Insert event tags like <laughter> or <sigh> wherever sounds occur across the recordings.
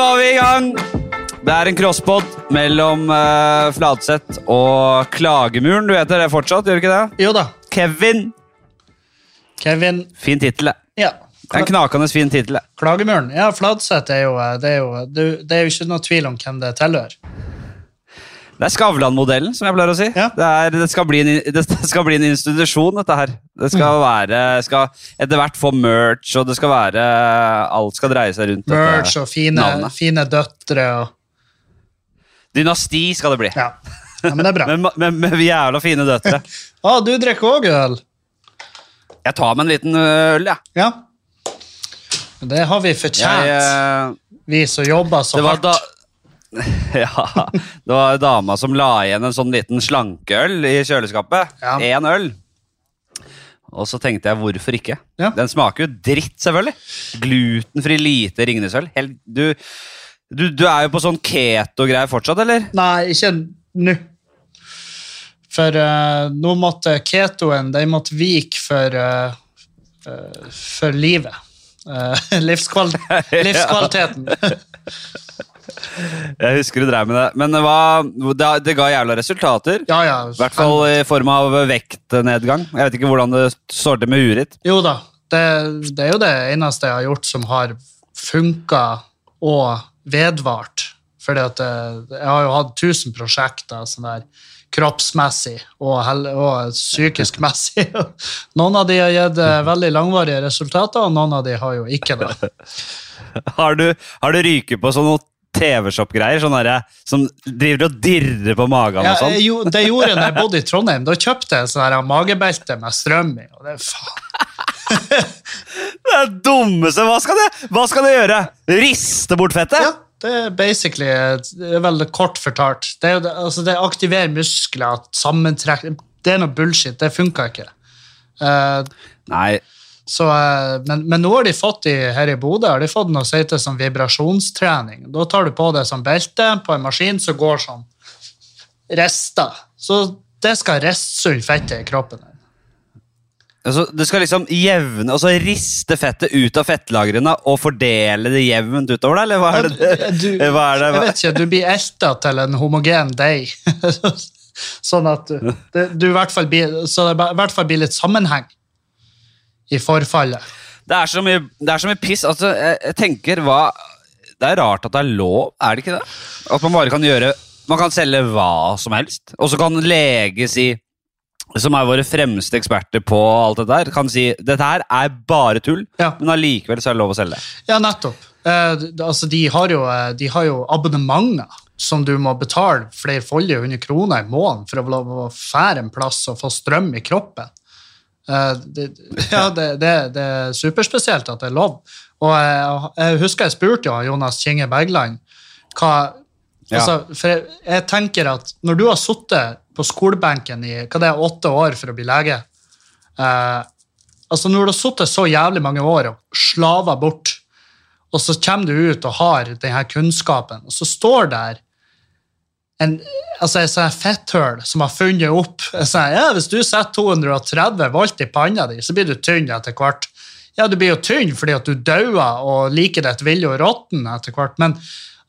var vi i gang! Det er en crosspod mellom uh, Fladseth og Klagemuren. Du heter det fortsatt, gjør du ikke det? Jo da. Kevin. Kevin Fin tittel, det. Ja. En knakende fin tittel. Klagemuren. Ja, Fladseth er jo det er jo, det er jo ikke noe tvil om hvem det tilhører. Det er Skavlan-modellen, som jeg pleier å si. Ja. Det, er, det, skal bli en, <laughs> det skal bli en institusjon, dette her. Det skal Mm. være skal etter hvert få merch, og det skal være Alt skal dreie seg rundt Merch og fine, fine døtre og Dynasti skal det bli. Ja. ja men det er bra. Med, med, med jævla fine døtre. Å, <laughs> du drikker òg øl? Jeg tar meg en liten øl, jeg. Ja. Det har vi fortjent, jeg eh, vi som jobber så det var hardt. da <laughs> Ja, det var dama som la igjen en sånn liten slankeøl i kjøleskapet. Ja. Øl. Og så tenkte jeg hvorfor ikke? Ja. Den smaker jo dritt, selvfølgelig. Glutenfri lite Ringnesøl. Helt- Du, du, du er jo på sånn keto-greier fortsatt, eller? Nei, ikke nå. For uh, nå måtte ketoen Den måtte vike for, uh, uh, for livet. <laughs> Livskval <laughs> livskvaliteten. Jeg husker du drev med det. Men det, var, det, ga jævla resultater. ja, ja. I hvert fall i form av vektnedgang. Jeg vet ikke hvordan det står til med huet ditt. Jo da. Det, det er jo det eneste jeg har gjort som har funka og vedvart. Fordi at eh, jeg har jo hatt tusen prosjekter sånn der kroppsmessig og, og psykisk messig. <laughs> Noen av de har gitt eh, veldig langvarige resultater, og noen av de har jo ikke det. <laughs> Har du, har du ryket på sånne TV-shop-greier? Sånn som driver og dirrer på magen Ja, og sånn? Jo, det gjorde jeg da jeg bodde i Trondheim. Da kjøpte jeg sånn magebelte med strøm i. og det er faen. <laughs> Det er dummeste! Hva skal det, hva skal det gjøre? Riste bort fettet? Ja, det er basically det er veldig kort fortalt. Det, er altså det aktiverer muskler, sammentrekk Det er noe bullshit. Det funka ikke. Uh, Nei, så, eh, men, men nå har de fått i, her i Bodø har de fått noe som heter sånn vibrasjonstrening. Da tar du på deg som belte på en maskin som går sånn rister. Så det skal ristsulle fettet i kroppen. altså, det skal liksom jevne Altså riste fettet ut av fettlagrene og fordele det jevnt utover, deg, Eller hva er det? Du, <laughs> hva er det? jeg vet ikke, du blir elta til en homogen deig. <laughs> sånn at du, du i hvert fall blir, så det i hvert fall blir litt sammenheng i forfallet. Det er så mye, det er så mye piss. Altså, jeg, jeg tenker hva Det er rart at det er lov, er det ikke det? At man bare kan gjøre Man kan selge hva som helst. Og så kan lege si som er våre fremste eksperter på alt dette her, kan si dette her er bare tull, Ja. men allikevel så er det lov å selge. Ja, nettopp. Eh, altså, de, har jo, eh, de har jo abonnementer som du må betale flerfoldige hundre kroner i måneden for å få lov å fære en plass og få strøm i kroppen. Eh, det, <laughs> ja, det, det, det er superspesielt at det er lov. Og jeg, jeg husker jeg spurte jo Jonas Kinge Bergland hva Ja. altså, For jeg, jeg tenker at når du har sittet på skolebenken i hva det er, åtte år for å bli lege eh, altså Når du har sittet så jævlig mange år og slava bort, og så kommer du ut og har denne kunnskapen, og så står der en, altså et sånt fetthøl som har funnet opp sånn, ja, Hvis du setter 230 volt i panna di, så blir du tynn etter hvert. Ja, du blir jo tynn fordi at du dauer og liker ditt vilje og råtten etter hvert, men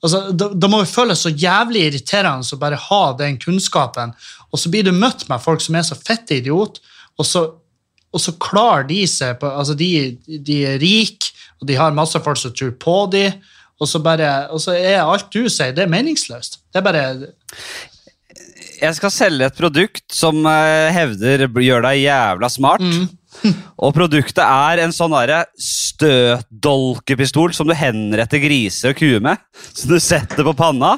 altså, da, må det føles så jævlig irriterende å bare ha den kunnskapen, og så blir du møtt med folk som er så fette idiot, og så, og så klarer de seg på altså de, de er rike, og de har masse folk som tror på de, og så, bare, og så er alt du sier, det er meningsløst. Det er bare Jeg skal selge et produkt som eh, hevder gjør deg jævla smart. <laughs> og produktet er en sånn støtdolkepistol som du henretter griser og kuer med. Så du setter på panna,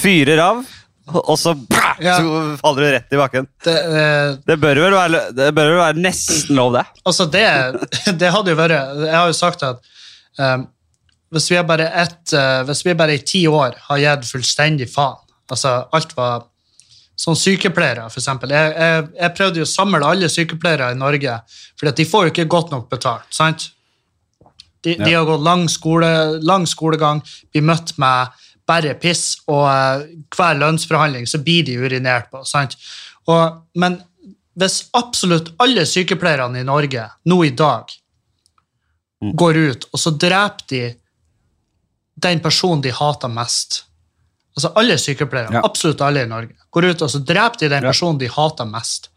fyrer av, og så, Ja. så faller du rett i bakken. det, eh, Det bør vel være, det bør vel være nesten lov, det. Altså, det, <laughs> det hadde jo vært Jeg har jo sagt at um, hvis, vi er bare ett, eh, hvis vi bare i ti år har gitt fullstendig faen Altså, alt var Sånn sykepleiere, eksempel. Jeg, jeg, jeg prøvde jo å samle alle sykepleiere i Norge, for de får jo ikke godt nok betalt. sant? De, de har gått lang, skole, lang skolegang, blir møtt med bare piss, og uh, hver lønnsforhandling så blir de urinert på. sant? Og, men hvis absolutt alle sykepleierne i Norge nå i dag Mm. går ut, og så dreper de den personen de hater mest. Altså alle sykepleiere, Ja. absolutt alle i Norge, går ut og så dreper de den personen de hater mest.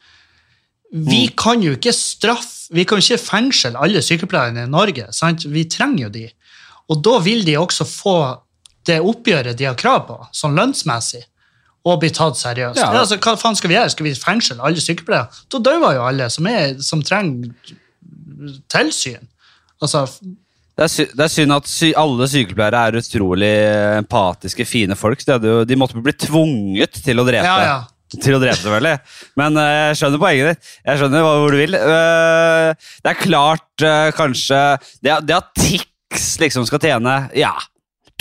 Vi kan jo ikke straffe, vi kan jo ikke fengsle alle sykepleierne i Norge. Sant? Vi trenger jo de. Og da vil de også få det oppgjøret de har krav på, sånn lønnsmessig, og bli tatt seriøst. Ja. Altså, hva faen skal vi gjøre? Skal vi fengsle alle sykepleiere? Da dauer jo alle som, er, som trenger tilsyn. Altså, Det er, sy det er synd at sy alle sykepleiere er utrolig empatiske, fine folk. De, jo, de måtte bli tvunget til å drepe. ja, ja. Til å drepe, selvfølgelig. Men uh, jeg skjønner poenget ditt. Jeg skjønner hvor du vil. Uh, det er klart, uh, kanskje Det, det at Tix liksom skal tjene ja,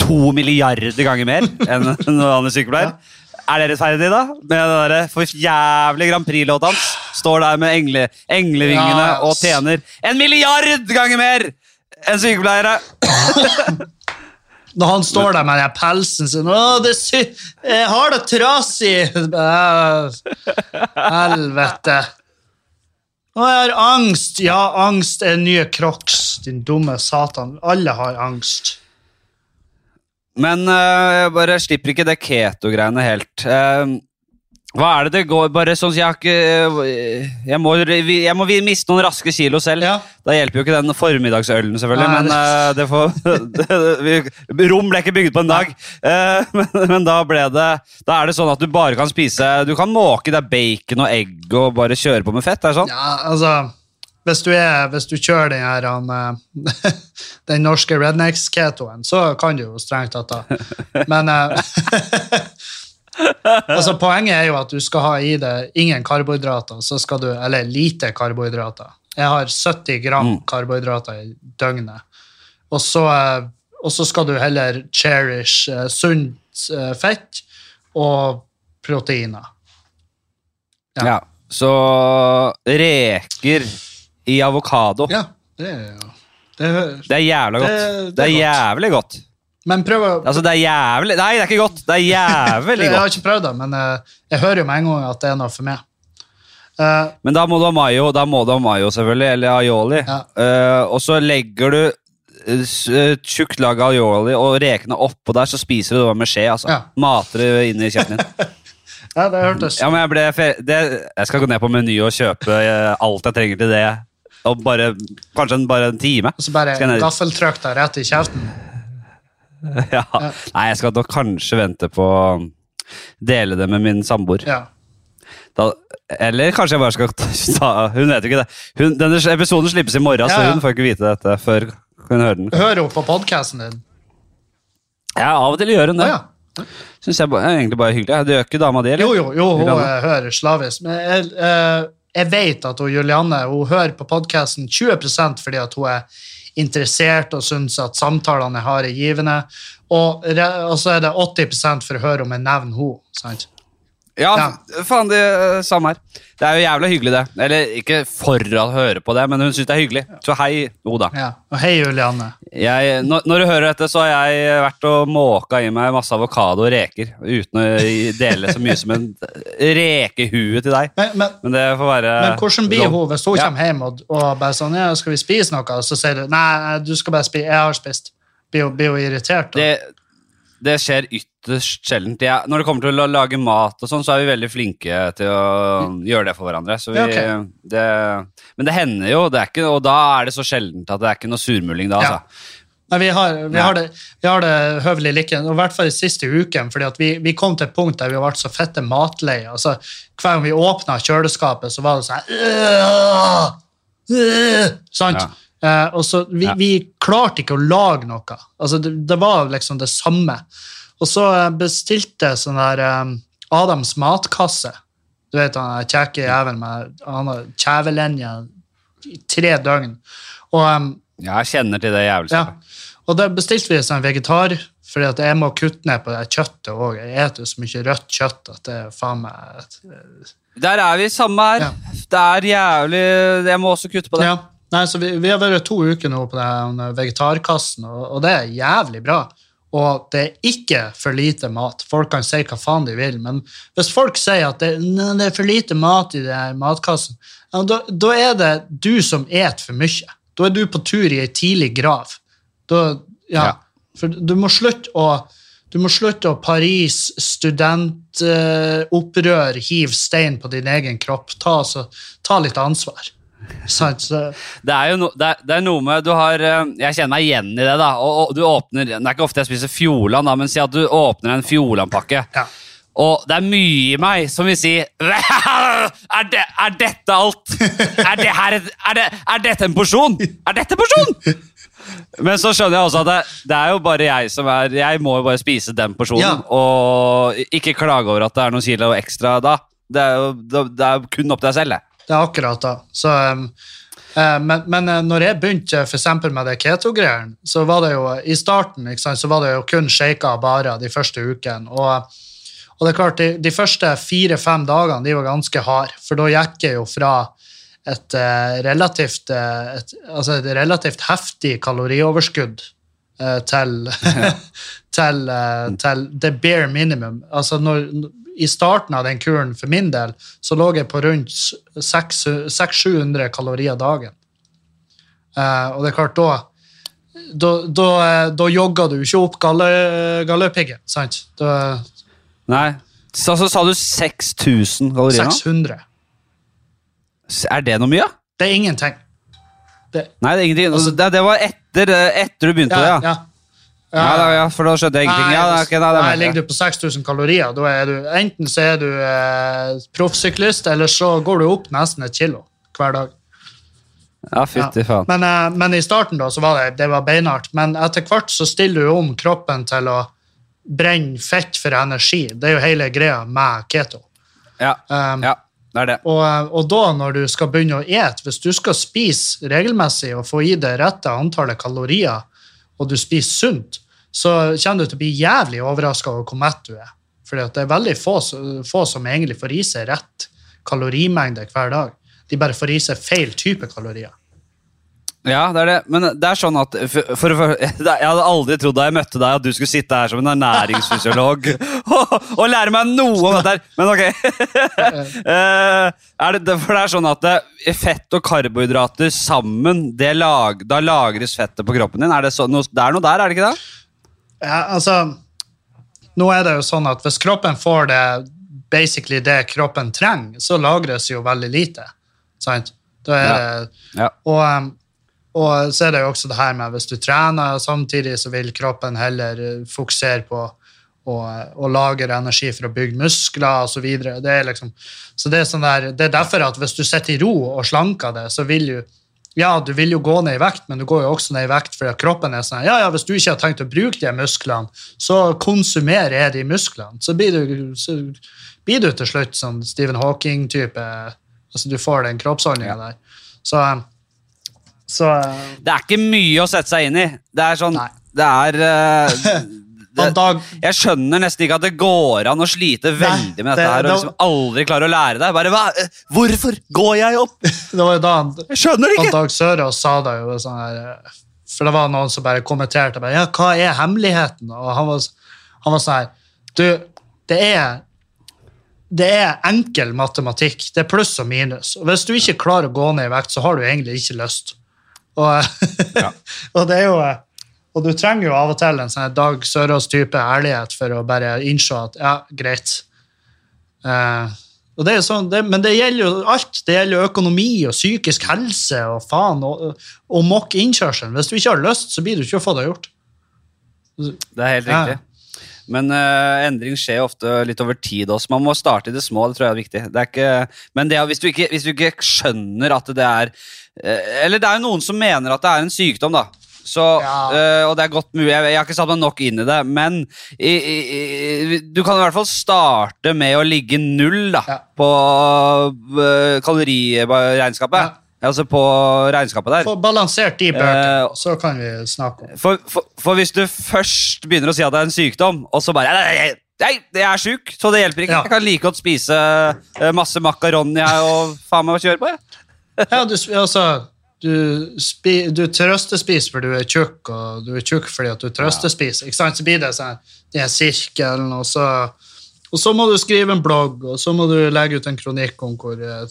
to milliarder ganger mer enn <laughs> en vanlig sykepleier. Er det rettferdig, da? Med den der for jævlig Grand Prix-låta hans. Står der med engle, englevingene Ja, og tjener en milliard ganger mer enn sykepleiere! <coughs> Når han står der med den pelsen sin Å, det sy Jeg har det trasig! Helvete. Å, jeg har angst. Ja, angst er nye crocs, din dumme satan. Alle har angst. Men uh, jeg bare slipper ikke det keto-greiene helt. Eh, hva er det det går Bare sånn jeg har ikke øh, jeg må, jeg må miste noen raske kilo selv. Ja. Da hjelper jo ikke den formiddagsølen, selvfølgelig. Nei, men øh, det får, <laughs> Rom ble ikke bygd på en dag. Uh, <laughs> men, men da ble det Da er det sånn at du bare kan spise Du kan måke deg bacon og egg og bare kjøre på med fett. Er det sånn? Ja, altså Hvis du, er, hvis du kjører den her han, eh, <laughs> Den norske rednecks-ketoen, så kan du jo strengt tatt da. Men eh, altså, poenget er jo at du skal ha i deg ingen karbohydrater, så skal du, eller lite karbohydrater. Jeg har 70 gram Mm. karbohydrater i døgnet. Og så, eh, og så skal du heller cherish uh, sunt uh, fett og proteiner. Ja. Ja. Så reker i avokado. Ja, det er jo det Det er jævla godt. Det- Det, det er godt. jævlig godt. Men prøv å Altså, det er jævlig Nei, det er ikke godt. Det er jævlig godt. <laughs> Jeg har ikke prøvd det, men eh, jeg hører jo med en gang at det er noe for meg. Uh, Men da må du ha mayo, da må du ha mayo selvfølgelig, eller aioli. Ja. Uh, og så legger du eh, tjukt lag aioli og rekene oppå der, så spiser du det med skje. altså. Ja. Mater det inn i kjeften din. <laughs> ja, det hørtes Ja, men jeg, ble, det, jeg skal gå ned på Meny og kjøpe alt jeg trenger til det. Og bare, kanskje en, bare en time. Og så bare jeg gaffeltrykk deg rett i kjeften. <laughs> Ja. Nei, jeg skal nok kanskje vente på å dele det med min samboer. Ja. Da, eller kanskje jeg bare skal ta, <laughs> Hun vet jo ikke det. Hun, denne episoden slippes i morgen, Ja, så hun får ikke vite dette før hun hører den. Hører hun på podkasten din? Ja, Av og til gjør hun det. det. ja. Synes jeg er egentlig bare hyggelig. Det gjør ikke dama di, eller? Jo, jo, jo, hun Juliane? eh, hører slavisk. Men jeg, eh, jeg vet at hun, Julianne hun hører på podkasten 20% fordi at hun er interessert og syns at samtalene jeg har, er givende. Og, og så er det 80 for å høre om jeg nevner henne. Ja, Ja. faen, det er samme her. Det er jo jævla hyggelig, det. Eller ikke for å høre på det, men hun syns det er hyggelig. Så hei, Oda. Ja. Og hei, Julianne. Jeg, når, når du hører dette, så har jeg vært og måka i meg masse avokado og reker. Uten å dele så mye som en rekehue til deg. Men, men, Men det får være men hvordan blir hun hvis hun kommer hjem og, og bare sånn ja, 'Skal vi spise noe?' Og så sier du 'Nei, du skal bare spise. Jeg har spist'. Blir hun irritert? Da? Det, det skjer ytterst sjeldent. Jeg, når det kommer til å lage mat, og sånn, så er vi veldig flinke til å gjøre det for hverandre. Så vi, Ja, okay. det, men det hender jo, det er ikke, og da er det så sjeldent at det er ikke noe surmuling da. Ja. Altså. Nei, vi har, vi, har det, vi har det høvelig like, og i hvert fall de siste uken, fordi at vi, vi kom til et punkt der vi ble så fette matleie. Altså, hver gang vi åpna kjøleskapet, så var det sånn øh, Øh!» Sant? Ja. Eh, og så vi, Ja. vi klarte ikke å lage noe. Altså, det, det var liksom det samme. Og så eh, bestilte jeg sånn der um, Adams matkasse. Du vet han kjekke jævelen med han har kjevelenje i tre døgn. Og um, Ja, jeg kjenner til det ja. jævelskapet. Og da bestilte vi sånn vegetar, fordi at jeg må kutte ned på det kjøttet òg. Jeg jo så mye rødt kjøtt at det er faen meg Der er vi samme her. Ja. Det er jævlig Jeg må også kutte på det. ja. Nei, så vi, vi har vært to uker nå på den vegetarkassen, og, og det er jævlig bra. Og det er ikke for lite mat. Folk kan si hva faen de vil, men hvis folk sier at det, det er for lite mat i den matkassen, ja, da, da er det du som et for mye. Da er du på tur i ei tidlig grav. Da, ja. Ja. For du må slutte å du må slutte å Paris studentopprør, hiv stein på din egen kropp. Ta, så, ta litt ansvar. Så, Det er jo no, det er, det er noe med du har, eh, Jeg kjenner meg igjen i det. da og, og du åpner, Det er ikke ofte jeg spiser Fjordland, men si at du åpner en Fjordland-pakke. ja. Og det er mye i meg som vil si <laughs> Er, det, er dette alt? Er, det her, er, det, er dette en porsjon? Er dette en porsjon? Men så skjønner jeg også at det, det er jo bare jeg som er Jeg må jo bare spise den porsjonen, Ja. og ikke klage over at det er noen kilo ekstra da. Det er jo det er kun opp til deg selv, det. Det er akkurat da. Så, um, uh, men, men eh, når jeg begynte for med det keto-greiene, så var det jo i starten sant, så var det jo kun shaker og barer de første ukene. Og, og det er klart, de, de første fire-fem dagene de var ganske harde, for da gikk jeg jo fra et, uh, relativt, uh, et, altså et relativt heftig kalorioverskudd til, <laughs> til, til the bare minimum. Altså når, I starten av den kuren for min del så lå jeg på rundt 600-700 kalorier dagen. Eh, og det er klart, da da, da, eh, da jogga du ikke opp galle, gallepiggen, sant? Da, Nei. Så, så sa du 6000 kalorier nå? 600. Er det noe mye? Det er ingenting. Det, Nei, det er ingenting. Altså, det, det var etter, eh, etter du begynte, ja, ja. ja. Ja, da, ja, for da skjønte jeg ingenting. Ja, Nei, ok, nei, er ligger du på 6000 kalorier, da er du enten så er du eh, proffsyklist, eller så går du opp nesten et kilo hver dag. ja, fytti faen. Men, eh, men i starten da, så var det, det var beinhardt. Men etter hvert så stiller du om kroppen til å brenne fett for energi. Det er jo hele greia med keto. Ja, Um, ja, det er det. og, eh, og da når du skal begynne å ete, hvis du skal spise regelmessig og få i det rette antallet kalorier, og du spiser sunt, så kommer du til å bli jævlig overraska over hvor mett du er. For det er veldig få, få som egentlig får i seg rett kalorimengde hver dag. De bare får i seg feil type kalorier. Ja, det er det. Men det er sånn at for, for, for, <laughs> Jeg hadde aldri trodd da jeg møtte deg, at du skulle sitte her som en ernæringsfysiolog <laughs> og, og lære meg noe om dette her. Men ok. <laughs> Eh, er det, for det er sånn at det, fett og karbohydrater sammen, det lag, da lagres fettet på kroppen din. Er det, så, noe, det er noe der, er det ikke det? Ja, altså, nå er det jo sånn at hvis kroppen får det basically det kroppen trenger, så lagres jo veldig lite. Sant? Da er Ja. det, Ja. og, um, og så er det jo også det her med hvis du trener samtidig, så vil kroppen heller uh, fokusere på å, å lagre energi for å bygge muskler osv. Det er liksom, så det er, sånn der, det er derfor at hvis du sitter i ro og slanker det, så vil jo ja, du vil jo gå ned i vekt, men du går jo også ned i vekt fordi kroppen er sånn ja, ja, hvis du ikke har tenkt å bruke de musklene, så konsumerer jeg de musklene. Så blir du, så blir du til slutt sånn Stephen Hawking-type. altså Du får den kroppsholdninga der. Så, så Det er ikke mye å sette seg inn i. Det er sånn Nei. Det er uh, <laughs> det, Jeg skjønner nesten ikke at det går an å slite veldig med dette det- her og liksom aldri klare å lære deg. Bare, hva? eh, Hvorfor går jeg opp? <laughs> det var jo da han, Jeg skjønner det ikke! Dag Sørås sa det jo sånn her For det var noen som bare kommenterte bare, ja, hva er hemmeligheten? Og han var, han var sånn her Du, det er det er enkel matematikk. Det er pluss og minus. Og hvis du ikke klarer å gå ned i vekt, så har du egentlig ikke lyst. Og, <laughs> og det er jo og du trenger jo av og til en sånn Dag Sørås-type ærlighet for å bare innse at ja, greit. Eh, og det er sånn, det, men det gjelder jo alt. Det gjelder jo økonomi og psykisk helse og faen og, og mokk innkjørselen. Hvis du ikke har lyst, så blir du ikke å få det gjort. Det er helt Ja. riktig. Men uh, endring skjer ofte litt over tid også. Man må starte i det små, det tror jeg er viktig. Det er ikke, men det, hvis, du ikke, hvis du ikke skjønner at det er Eller det er jo noen som mener at det er en sykdom, da. Så, Ja. øh, og det er godt mulig, jeg, jeg har ikke satt meg nok inn i det, men i, i, i, du kan i hvert fall starte med å ligge null da, Ja. på øh, kaloriregnskapet. Ja. Altså på regnskapet der. Få balansert de bøkene, uh, så kan vi snakke om For, for, for hvis du først begynner å si at det er en sykdom, og så bare Nei, nei, nei jeg er sjuk, så det hjelper ikke. Jeg kan like godt spise eh, masse makaroni og faen meg kjøre på. Jeg. Ja, du, altså, du, spi, du trøstespiser fordi du er tjukk, og du er tjukk fordi at du trøstespiser. Ikke sant? Så blir det sånn den sirkelen, og så, og så må du skrive en blogg, og så må du legge ut en kronikk om hvor, eh,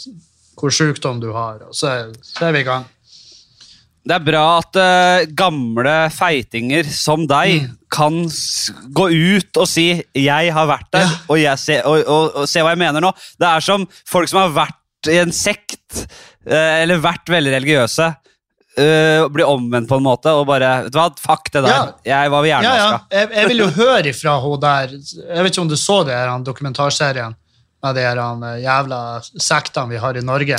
hvor sykdom du har, og så, så er vi i gang. Det er bra at uh, gamle feitinger som deg Mm. kan gå ut og si 'jeg har vært der', Ja. og, se, og, og, og se hva jeg mener nå. Det er som folk som har vært i en sekt, eh, eller vært veldig religiøse, uh, bli omvendt på en måte, og bare Vet du hva, fuck det der. Ja. Jeg var Ja, ja. Jeg, jeg vil jo høre ifra hun der Jeg vet ikke om du så det den dokumentarserien med de eh, jævla sektene vi har i Norge.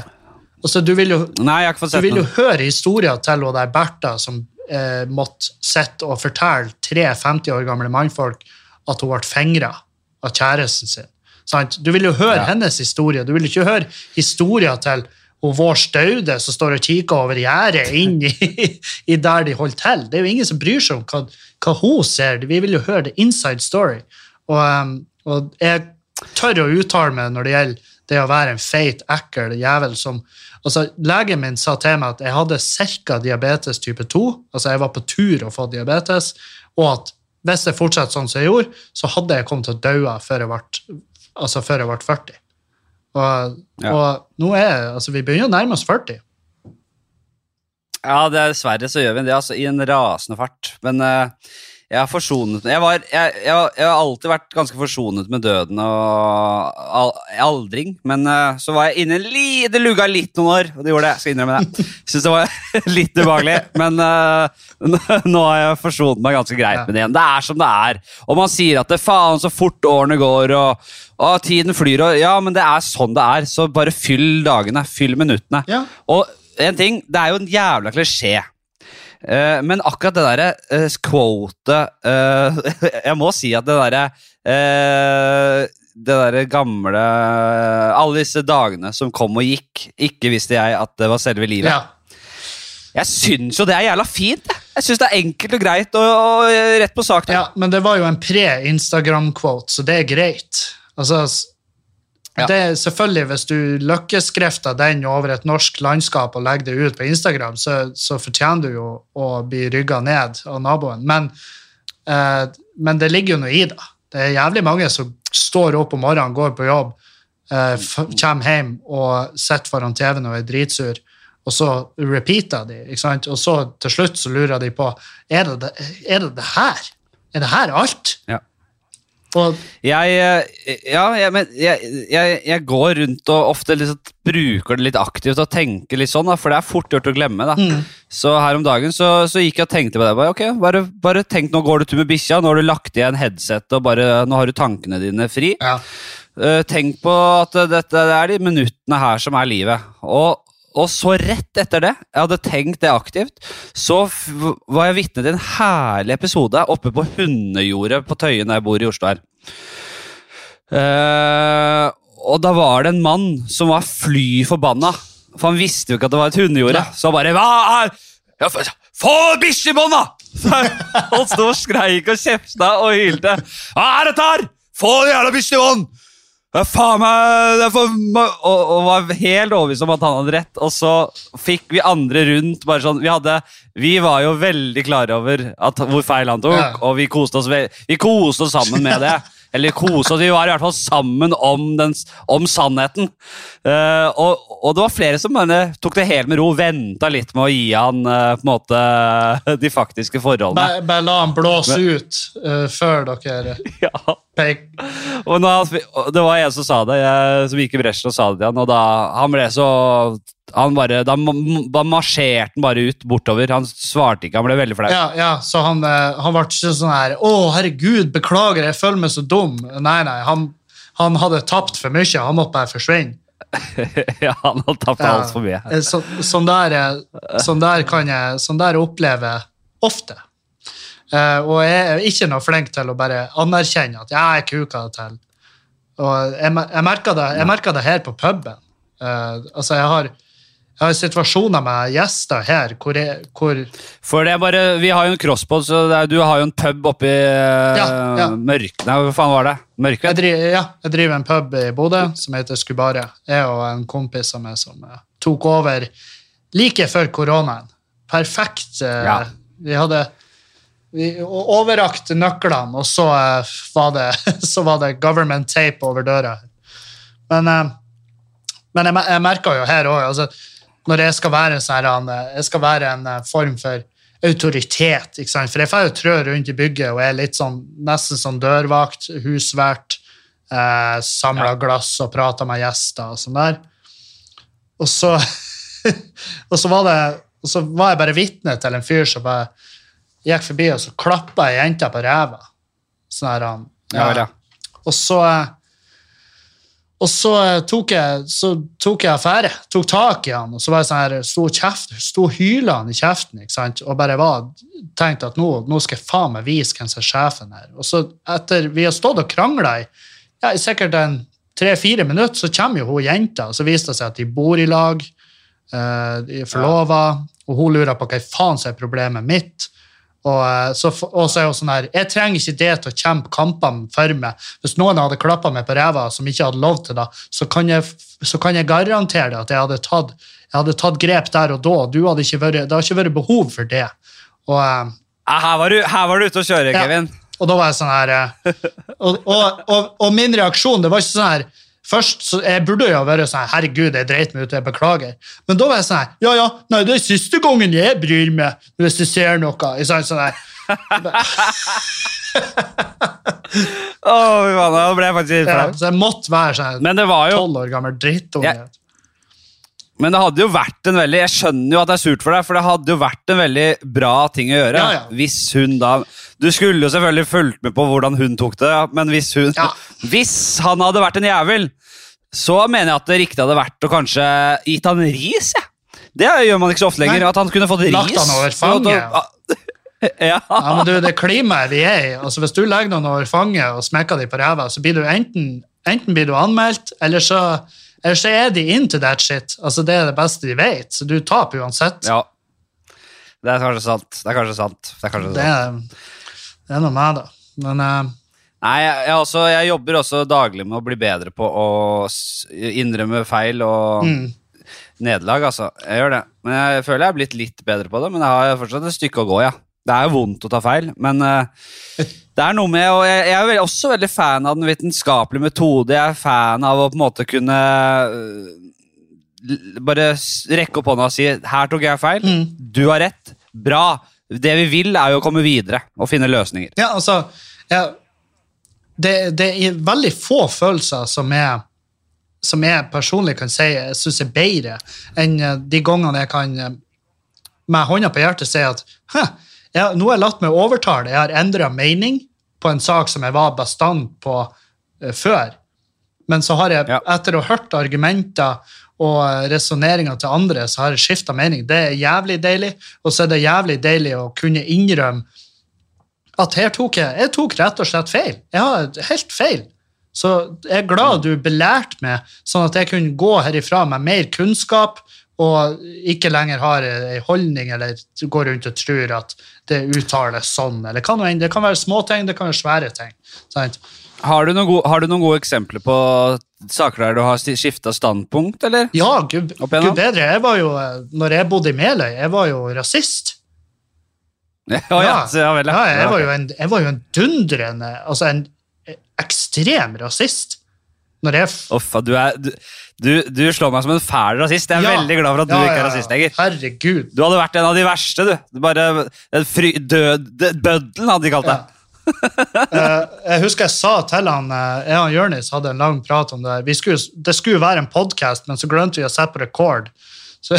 Altså, du vil jo Nei, Du vil jo høre historien til hun der Bertha som eh, måtte sitte og fortelle tre 50 år gamle mannfolk at hun ble fengra av kjæresten sin. Sant? Du vil jo høre Ja. hennes historie. Du vil ikke høre historien til vår Staude som står og kikker over gjerdet inn i, <laughs> i der de holder til. Det er jo ingen som bryr seg om hva, hva hun ser. Vi vil jo høre the inside story. Og, um, og jeg tør å uttale meg når det gjelder det å være en feit, ekkel jævel som altså, Legen min sa til meg at jeg hadde ca. diabetes type 2. Altså jeg var på tur å få diabetes, og at hvis jeg fortsetter sånn som jeg gjorde, så hadde jeg kommet til å dø før jeg ble, altså før jeg ble 40. Og, Ja. og nå er altså, vi begynner å nærme oss 40. Ja, dessverre så gjør vi det, altså, i en rasende fart. Men eh, jeg har forsonet jeg, var, jeg, jeg, jeg har alltid vært ganske forsonet med døden og al aldring. Men uh, så var jeg inne li, Det lugga litt noen år, og det gjorde det. Jeg skal innrømme det. <laughs> Syns det var <laughs> litt ubehagelig, men uh, <laughs> nå har jeg forsonet meg ganske greit med det igjen. Det er som det er. Og man sier at det faen så fort årene går, og, og tiden flyr, og ja, men det er sånn det er. Så bare fyll dagene, fyll minuttene. Ja. Og en ting, det er jo en jævla klisjé. Eh, men akkurat det derre uh, quotet eh, <laughs> Jeg må si at det derre eh, Det derre gamle Alle disse dagene som kom og gikk, ikke visste jeg at det var selve livet. ja. Jeg syns jo det er jævla fint. jeg. Jeg syns det er enkelt og greit og, og rett på sak. Ja, men det var jo en pre-Instagram-quote, så det er greit. Altså, Ja. det selvfølgelig Hvis du løkkeskrefter den over et norsk landskap og legger det ut på Instagram, så, så fortjener du jo å bli rygga ned av naboen. Men, eh, men det ligger jo noe i det. Det er jævlig mange som står opp om morgenen, går på jobb, eh, kommer hjem og sitter foran TV-en og er dritsur, og så repeater de. ikke sant? Og så til slutt så lurer de på er det det, er det, det her. Er det her alt? Ja. Jeg, eh, ja, jeg, men jeg, jeg, går rundt og ofte liksom bruker det litt aktivt og tenker litt sånn, da, for det er fort gjort å glemme. da. Mm. Så her om dagen så, så gikk jeg og tenkte på det. Bare, ok, bare, bare tenk, Nå går du tur med bikkja, nå har du lagt igjen headset og bare, nå har du tankene dine fri. ja. Uh, tenk på at dette det er de minuttene her som er livet. Og, og så rett etter det, jeg hadde tenkt det aktivt, så var jeg vitne til en herlig episode oppe på hundejordet på Tøyen der jeg bor i Oslo her. Uh, og da var det en mann som var fly forbanna, for han visste jo ikke at det var et hundejorde. Så han bare Hva er ja, Få bikkjebånda! <laughs> da! Han sto og skreik og kjefta og hylte. Hva er dette her? Få jævla bikkjebånd! Er faen meg det er for, og, og var helt overbevist om at han hadde rett. Og så fikk vi andre rundt bare sånn Vi, hadde, vi var jo veldig klare over at, hvor feil han tok, Ja. og vi koste oss, vi koste oss sammen med det. <laughs> Eller kose oss, vi var i hvert fall sammen om, den, om sannheten. Eh, og, og det var flere som bare tok det helt med ro, venta litt med å gi han eh, på en måte <laughs> de faktiske forholdene. Bare, bare la han blåse ut uh, før dere <laughs> Ja. Og når det var en som sa det, jeg, som gikk i bresjen og sa det til han, og da han ble så han bare, Da da marsjerte han bare ut bortover. Han svarte ikke, han ble veldig flau. Ja, ja, så han, eh, han ble ikke sånn her Å, herregud, beklager, jeg føler meg så dum. Nei, nei, han, han hadde tapt for mye. Han måtte bare forsvinne. <laughs> Ja, han hadde tapt Ja. altfor mye. Eh, Så, sånn, der, eh, sånn der kan jeg sånn der opplever ofte. Uh, og jeg er ikke noe flink til å bare anerkjenne at ja, jeg kuka det til. Og jeg, jeg merker det, det her på puben. Uh, altså, jeg har, jeg har situasjoner med gjester her hvor, jeg, hvor For det er bare, Vi har jo en crosspod, så er, du har jo en pub oppi uh, Ja, ja. Mørk... Nei, hva faen var det? jeg driver, ja, jeg driver en pub i Bodø som heter Skubare. Jeg og en kompis av meg som eh, tok over like før koronaen. Perfekt. eh, Ja. Vi hadde vi o- overrakt nøklene, og så, eh, var det, <laughs> så var det government tape over døra. Men, eh, men jeg, jeg merka jo her òg altså, når jeg skal være, en sånn jeg skal være en eh, form for autoritet. ikke sant? For jeg får jo trø rundt i bygget og er litt sånn, nesten sånn dørvakt, husvert, eh, samler glass og prater med gjester og sånn der. Og så, <laughs> og så var det og så var jeg bare vitne til en fyr som bare gikk forbi, og så klappa ei jente på ræva. Sånn her, han, Ja, ja. og så eh, og så eh, tok jeg, så tok jeg affære, tok tak i han, og så var jeg sånn her, sto, og hyla han i kjeften, ikke sant? og bare var, tenkte at nå, nå skal jeg faen meg vise hvem som er sjefen her. Og så etter vi har stått og krangla i, ja, sikkert en tre-fire minutter, så kommer jo hun jenta, og så viste det seg at de bor i lag, eh, de er forlova, og hun lurer på hva faen som er problemet mitt. Og eh, så, og så er hun sånn her Jeg trenger ikke det til å kjempe kampene for meg. Hvis noen hadde klappa meg på ræva som ikke hadde lov til det, så kan jeg, så kan jeg garantere at jeg hadde tatt, jeg hadde tatt grep der og da. hadde vært, det har ikke vært behov for det. Og, eh, Ah, Her var, du, her var du ute å kjøre, Ja. Kevin. og da var jeg sånn her eh, og, og, og min reaksjon, det var ikke sånn her Først, så Jeg burde jo være sånn herregud, jeg dreit meg ut, jeg beklager. Men da var jeg sånn Ja, ja, nei, det er siste gangen jeg bryr meg hvis du ser noe. Jeg sa sånn her, <laughs> Å, fy faen, da ble jeg faktisk litt ja, så jeg måtte være sånn Men det var jo tolv år gammel drittunge. Ja. Men det hadde jo vært en veldig Jeg skjønner jo at det er surt for deg, for det hadde jo vært en veldig bra ting å gjøre. Ja, ja. Hvis hun da Du skulle jo selvfølgelig fulgt med på hvordan hun tok det, men hvis hun Ja. Hvis han hadde vært en jævel, så mener jeg at det riktige hadde vært å kanskje gitt han ris, jeg. Det gjør man ikke så ofte lenger. Nei. At han kunne fått ris. Lagt han over fanget. <laughs> ja. Ja, men du, det klimaet vi er i altså Hvis du legger noen over fanget og smekker dem på ræva, så blir du enten, enten blir du anmeldt, eller så, eller så er de into that shit. Altså Det er det beste de vet, så du taper uansett. ja. Det er kanskje sant. Det er kanskje sant. Det er kanskje sant. Det er, det er noe med det. Men uh, Nei, jeg, jeg, også, jeg jobber også daglig med å bli bedre på å innrømme feil og mm, nederlag, altså. Jeg gjør det. Men jeg føler jeg er blitt litt bedre på det, men jeg har fortsatt et stykke å gå, ja. Det er jo vondt å ta feil, men eh, <laughs> det er noe med og jeg, jeg er også veldig fan av den vitenskapelige metode. Jeg er fan av å på en måte kunne øh, bare rekke opp hånda og si 'her tok jeg feil', Mm. du har rett, bra. Det vi vil, er jo å komme videre og finne løsninger. ja, altså ja, det, det er veldig få følelser som er som jeg personlig kan si jeg synes er bedre enn eh, de gangene jeg kan eh, med hånda på hjertet si at «Hæ, ja, nå har jeg latt meg overtale, jeg har endra mening på en sak som jeg var bestand på eh, før. Men så har jeg, Ja. etter å ha hørt argumenter og resonneringer til andre, så har jeg skifta mening. Det er jævlig deilig, og så er det jævlig deilig å kunne innrømme at her tok jeg, jeg tok rett og slett feil. Jeg har helt feil. Så jeg er glad du belærte meg, sånn at jeg kunne gå herifra med mer kunnskap og ikke lenger har ei holdning eller går rundt og tror at det uttales sånn. Eller kan. Det kan være småting, det kan være svære ting. Sant? Har du, gode, har du noen gode eksempler på saker der du har skifta standpunkt, eller? Ja, gud, gud bedre. Jeg var jo, når jeg bodde i Meløy, jeg var jo rasist. <laughs> Ja, ja, ja vel. Ja, jeg, var en, jeg var jo en dundrende Altså en ekstrem rasist. Når jeg Uff, du, er, du, du, du slår meg som en fæl rasist. Jeg er Ja. veldig glad for at du Ja, ikke er rasist lenger. Herregud. Du hadde vært en av de verste, du. du bare, en fry, død, bøddelen hadde de kalt deg. Eh, jeg husker jeg sa til han eh, Jeg og Jonis hadde en lang prat om det. skulle, det skulle være en podkast, men så glemte vi å sette på record. Så,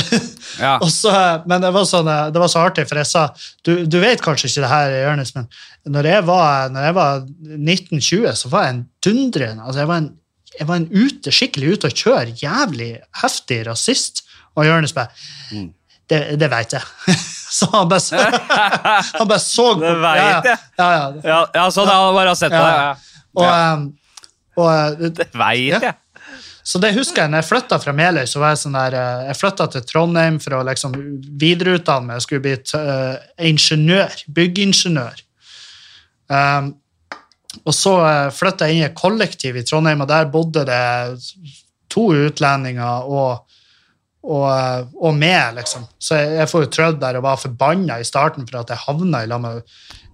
Ja. <laughs> og så, eh, men det var, sånn, eh, det var så artig, for jeg sa du, du vet kanskje ikke det her, Jonis, men når jeg var, var 1920, så var jeg en dundrende altså jeg var en, jeg var en ute, skikkelig ute og kjøre, jævlig heftig rasist. Og Jonis bare Mm. det, det veit jeg. <laughs> så han bare, så- <laughs> han bare så Det ja, jeg. Ja, ja, ja. Ja, sånn, jeg har bare sett på det. Ja. Og, um, og, uh, <laughs> Det veit jeg. så det husker jeg, når jeg flytta fra Meløy, så var jeg sånn der uh, Jeg flytta til Trondheim for å liksom videreutdanne meg. Jeg skulle bli uh, ingeniør. Byggingeniør. Um, og så uh, flytta jeg inn i et kollektiv i Trondheim, og der bodde det to utlendinger og og, uh, og meg, liksom. Så jeg, jeg får jo trødd der og var forbanna i starten for at jeg havna i lag med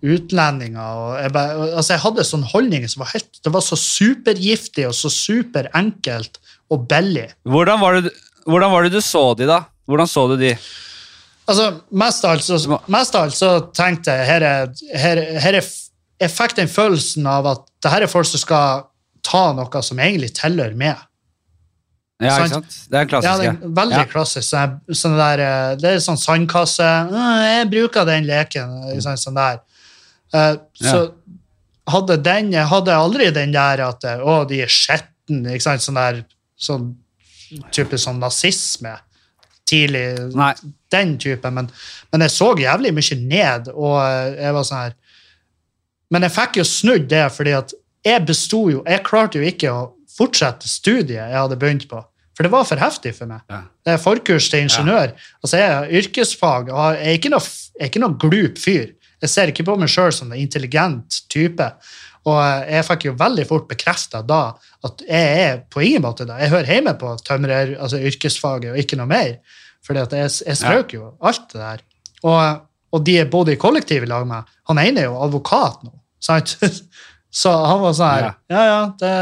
utlendinger. Jeg, bare, altså jeg hadde sånn holdninger som var helt Det var så supergiftig og så superenkelt og billig. Hvordan var, det, hvordan var det du så de, da? Hvordan så du de? Altså, mest av alt så, mest av alt så tenkte jeg her er, her, her er, Jeg fikk den følelsen av at det her er folk som skal ta noe som egentlig tilhører meg. Ja, ikke sant? Det er klassisk. Ja, det er veldig Ja. klassisk. Sånn, sånn der, eh, det er sånn sandkasse. «Øh, Jeg bruker den leken. Sånn, sånn der. Eh, Så hadde den Jeg hadde aldri den der at Å, de er skitne. Sånn der sånn type sånn nazisme. Tidlig. Nei. Den type. Men, men jeg så jævlig mye ned, og jeg var sånn her Men jeg fikk jo snudd det, fordi at jeg besto jo Jeg klarte jo ikke å fortsette studiet jeg hadde begynt på. For det var for heftig for meg. Ja. Det er forkurs til ingeniør. Altså, jeg er yrkesfag, og jeg er ikke noe, er ikke noe glup fyr. Jeg ser ikke på meg sjøl som en intelligent type. Og eh, jeg fikk jo veldig fort bekrefta da at jeg er på ingen måte da. Jeg hører hjemme på tømrer, altså yrkesfaget, og ikke noe mer. At jeg, jeg strøk jo alt det der. Og, og de jeg bodde i kollektiv i lag med, han ene er jo advokat nå. Sant? <laughs> Så han var sånn her Ja. Ja, ja, det,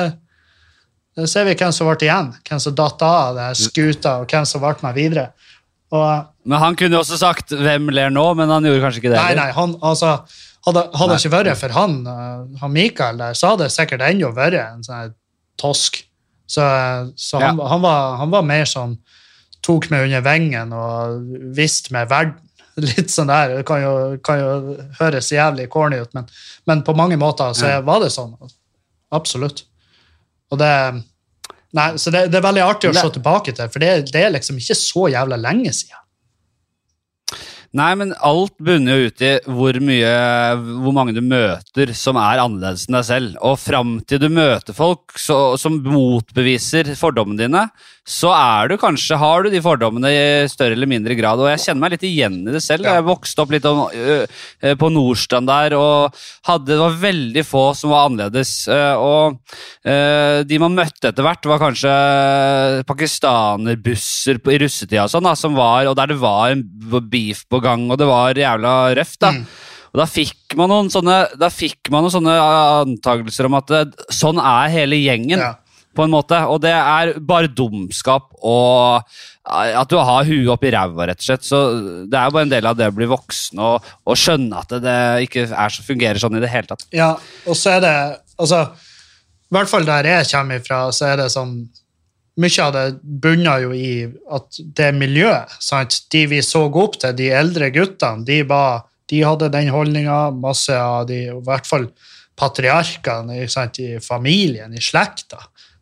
det ser vi hvem som ble igjen. Hvem som datt av det her skuta, og hvem som ble med videre. Og Men han kunne jo også sagt 'Hvem ler nå?', men han gjorde kanskje ikke det. Nei, nei, han, altså, hadde, det ikke vært for han, eh, han Mikael der, så hadde det sikkert ennå vært en sånn tosk. Så, så han, han, var, han var mer sånn Tok meg under vingen og viste meg verden. Litt sånn der. Det kan jo, kan jo høres jævlig corny ut, men, men på mange måter så Ja. var det sånn. Absolutt. Og det Nei, så det, det er veldig artig å se tilbake til, for det, det er liksom ikke så jævla lenge siden. Nei, men alt bunner jo ut i hvor mye Hvor mange du møter som er annerledes enn deg selv. Og fram til du møter folk så, som motbeviser fordommene dine, så er du kanskje Har du de fordommene i større eller mindre grad. Og jeg kjenner meg litt igjen i det selv. Jeg vokste opp litt om, ø, ø, på Nordstrand der og hadde, det var veldig få som var annerledes. Og ø, de man møtte etter hvert, var kanskje pakistanerbusser i russetida og sånn, da, som var, og der det var en beef på gang, og det var jævla røft. da. Mm. Og da fikk man noen sånne, da fikk man noen sånne antakelser om at sånn er hele gjengen. Ja. På en måte, Og det er bare dumskap og at du har huet oppi ræva, rett og slett. Så det er jo bare en del av det å bli voksen og, og skjønne at det, det ikke så, fungerer sånn i det hele tatt. Ja, og så er det altså, I hvert fall der jeg kommer ifra, så er det sånn Mye av det bunner jo i at det miljøet sant? De vi så opp til, de eldre guttene, de, var, de hadde den holdninga. Masse av de, i hvert fall patriarkene sant? i familien, i slekta.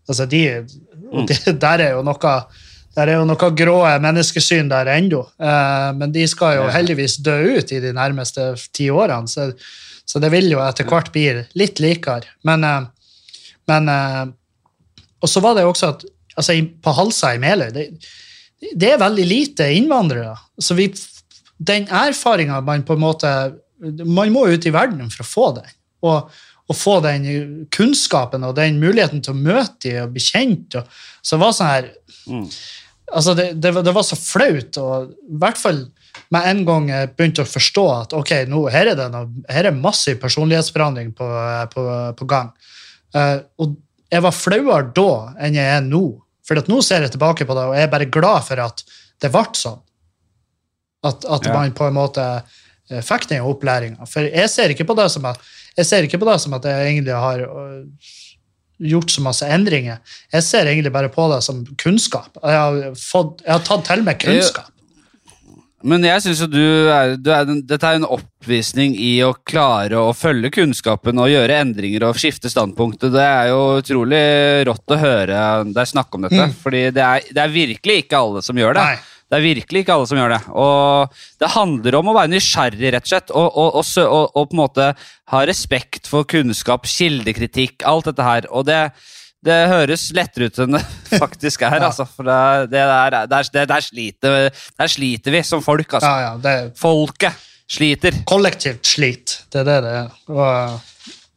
Altså de, <laughs> og det, der er jo noe der er jo noe grå menneskesyn der ennå, eh, men de skal jo heldigvis dø ut i de nærmeste ti årene. Så, så det vil jo etter hvert bli litt likere. Men, eh, men eh, Og så var det jo også at altså, på Halsa i Meløy det, det er veldig lite innvandrere. Så vi, den erfaringa man på en måte Man må ut i verden for å få den. Og, og få den kunnskapen og den muligheten til å møte dem og bli kjent. Og, så det var sånn her Mm. altså det, det, var- det var så flaut, og i hvert fall med en gang jeg begynte å forstå at ok, nå, her er det noe, her er massiv personlighetsforandring på, på, på gang. Uh, og jeg var flauere da enn jeg er nå. For nå ser jeg tilbake på det, og jeg er bare glad for at det ble sånn. At, at Ja. man på en måte eh, fikk den opplæringa. For jeg ser ikke på det som at jeg ser ikke på det som at jeg egentlig har øh, gjort så masse endringer. Jeg ser egentlig bare på det som kunnskap. Jeg har, fått, jeg har tatt til meg kunnskap. Men jeg syns jo du er, du er Dette er en oppvisning i å klare å følge kunnskapen og gjøre endringer og skifte standpunktet. Det er jo utrolig rått å høre deg snakke om dette. Mm. fordi det er, det er virkelig ikke alle som gjør det. Nei. Det er virkelig ikke alle som gjør det. Og det handler om å være nysgjerrig, rett og slett. Og, og, og, og, på en måte ha respekt for kunnskap, kildekritikk, alt dette her. Og det, det høres lettere ut enn det <laughs> faktisk er, Ja. altså. For det, det der, der, der, sliter, der sliter vi som folk, altså. Ja, ja, det Folket sliter. kollektivt slit. Det er det det er. Og,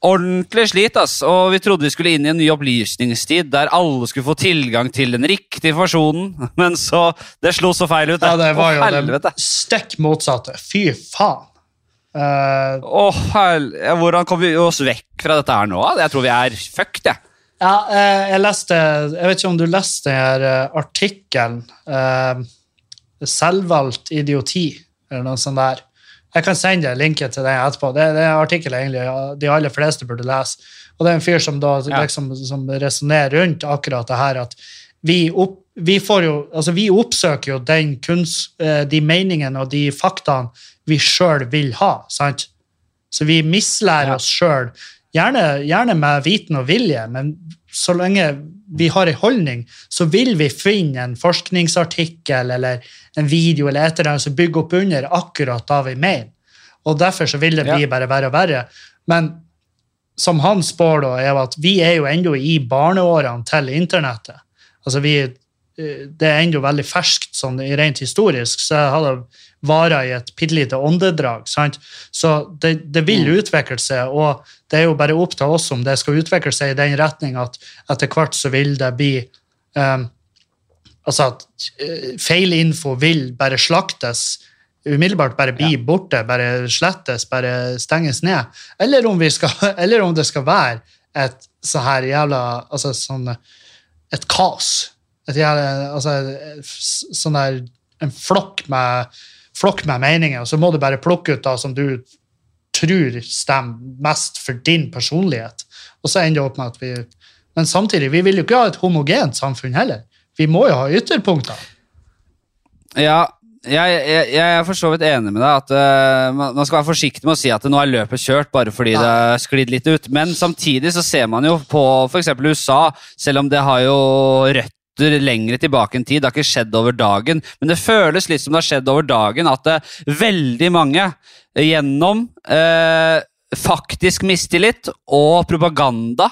Ordentlig slit, ass. Og vi trodde vi skulle inn i en ny opplysningstid der alle skulle få tilgang til den riktige informasjonen, <laughs> men så Det slo så feil ut. ja, det var jo det stikk motsatte. Fy faen. Hel... ja, Hvordan kom vi oss vekk fra dette her nå? Jeg tror vi er fucked, jeg. ja, eh, jeg leste Jeg vet ikke om du leste den eh, artikkelen. uh, selvvalgt idioti, eller noe sånt der. Jeg kan sende linken til den etterpå. Det, det er en artikkel egentlig ja, de aller fleste burde lese. Og det er en fyr som da Ja. liksom, som resonnerer rundt akkurat det her at vi, opp, vi, får jo, altså vi oppsøker jo den kunst, eh, de meningene og de faktaene vi sjøl vil ha. sant? Så vi mislærer Ja. oss sjøl, gjerne, gjerne med viten og vilje, men så lenge vi har en holdning, så vil vi finne en forskningsartikkel eller en video eller et eller annet som bygger opp under akkurat det vi mener. Og derfor så vil det bli Ja. bare verre og verre. Men som han spår, da, er at vi er jo ennå i barneårene til internettet. Altså vi, eh, det er ennå veldig ferskt sånn rent historisk, så jeg hadde vara i et bitte lite åndedrag. sant? Så det, det vil utvikle seg, og det er jo bare opp til oss om det skal utvikle seg i den retning at etter hvert så vil det bli um, Altså at feil info vil bare slaktes umiddelbart bare bli borte, bare slettes, bare stenges ned. Eller om, vi skal, <laughs> eller om det skal være et så her jævla altså sånn, Et kaos. Et jævla, altså, sånn der, en flokk med, flokk med meninger, og så må du bare plukke ut da som du tror stemmer mest for din personlighet. Og så ender det opp med at vi Men samtidig, vi vil jo ikke ha et homogent samfunn heller. Vi må jo ha ytterpunkter. Ja, jeg, jeg, jeg er for så vidt enig med deg at uh, man, skal være forsiktig med å si at nå er løpet kjørt bare fordi Nei. det har sklidd litt ut. Men samtidig så ser man jo på f.eks. USA, selv om det har jo røtter lengre tilbake en tid. Det har ikke skjedd over dagen, men det føles litt som det har skjedd over dagen at det, veldig mange gjennom eh, faktisk mistillit og propaganda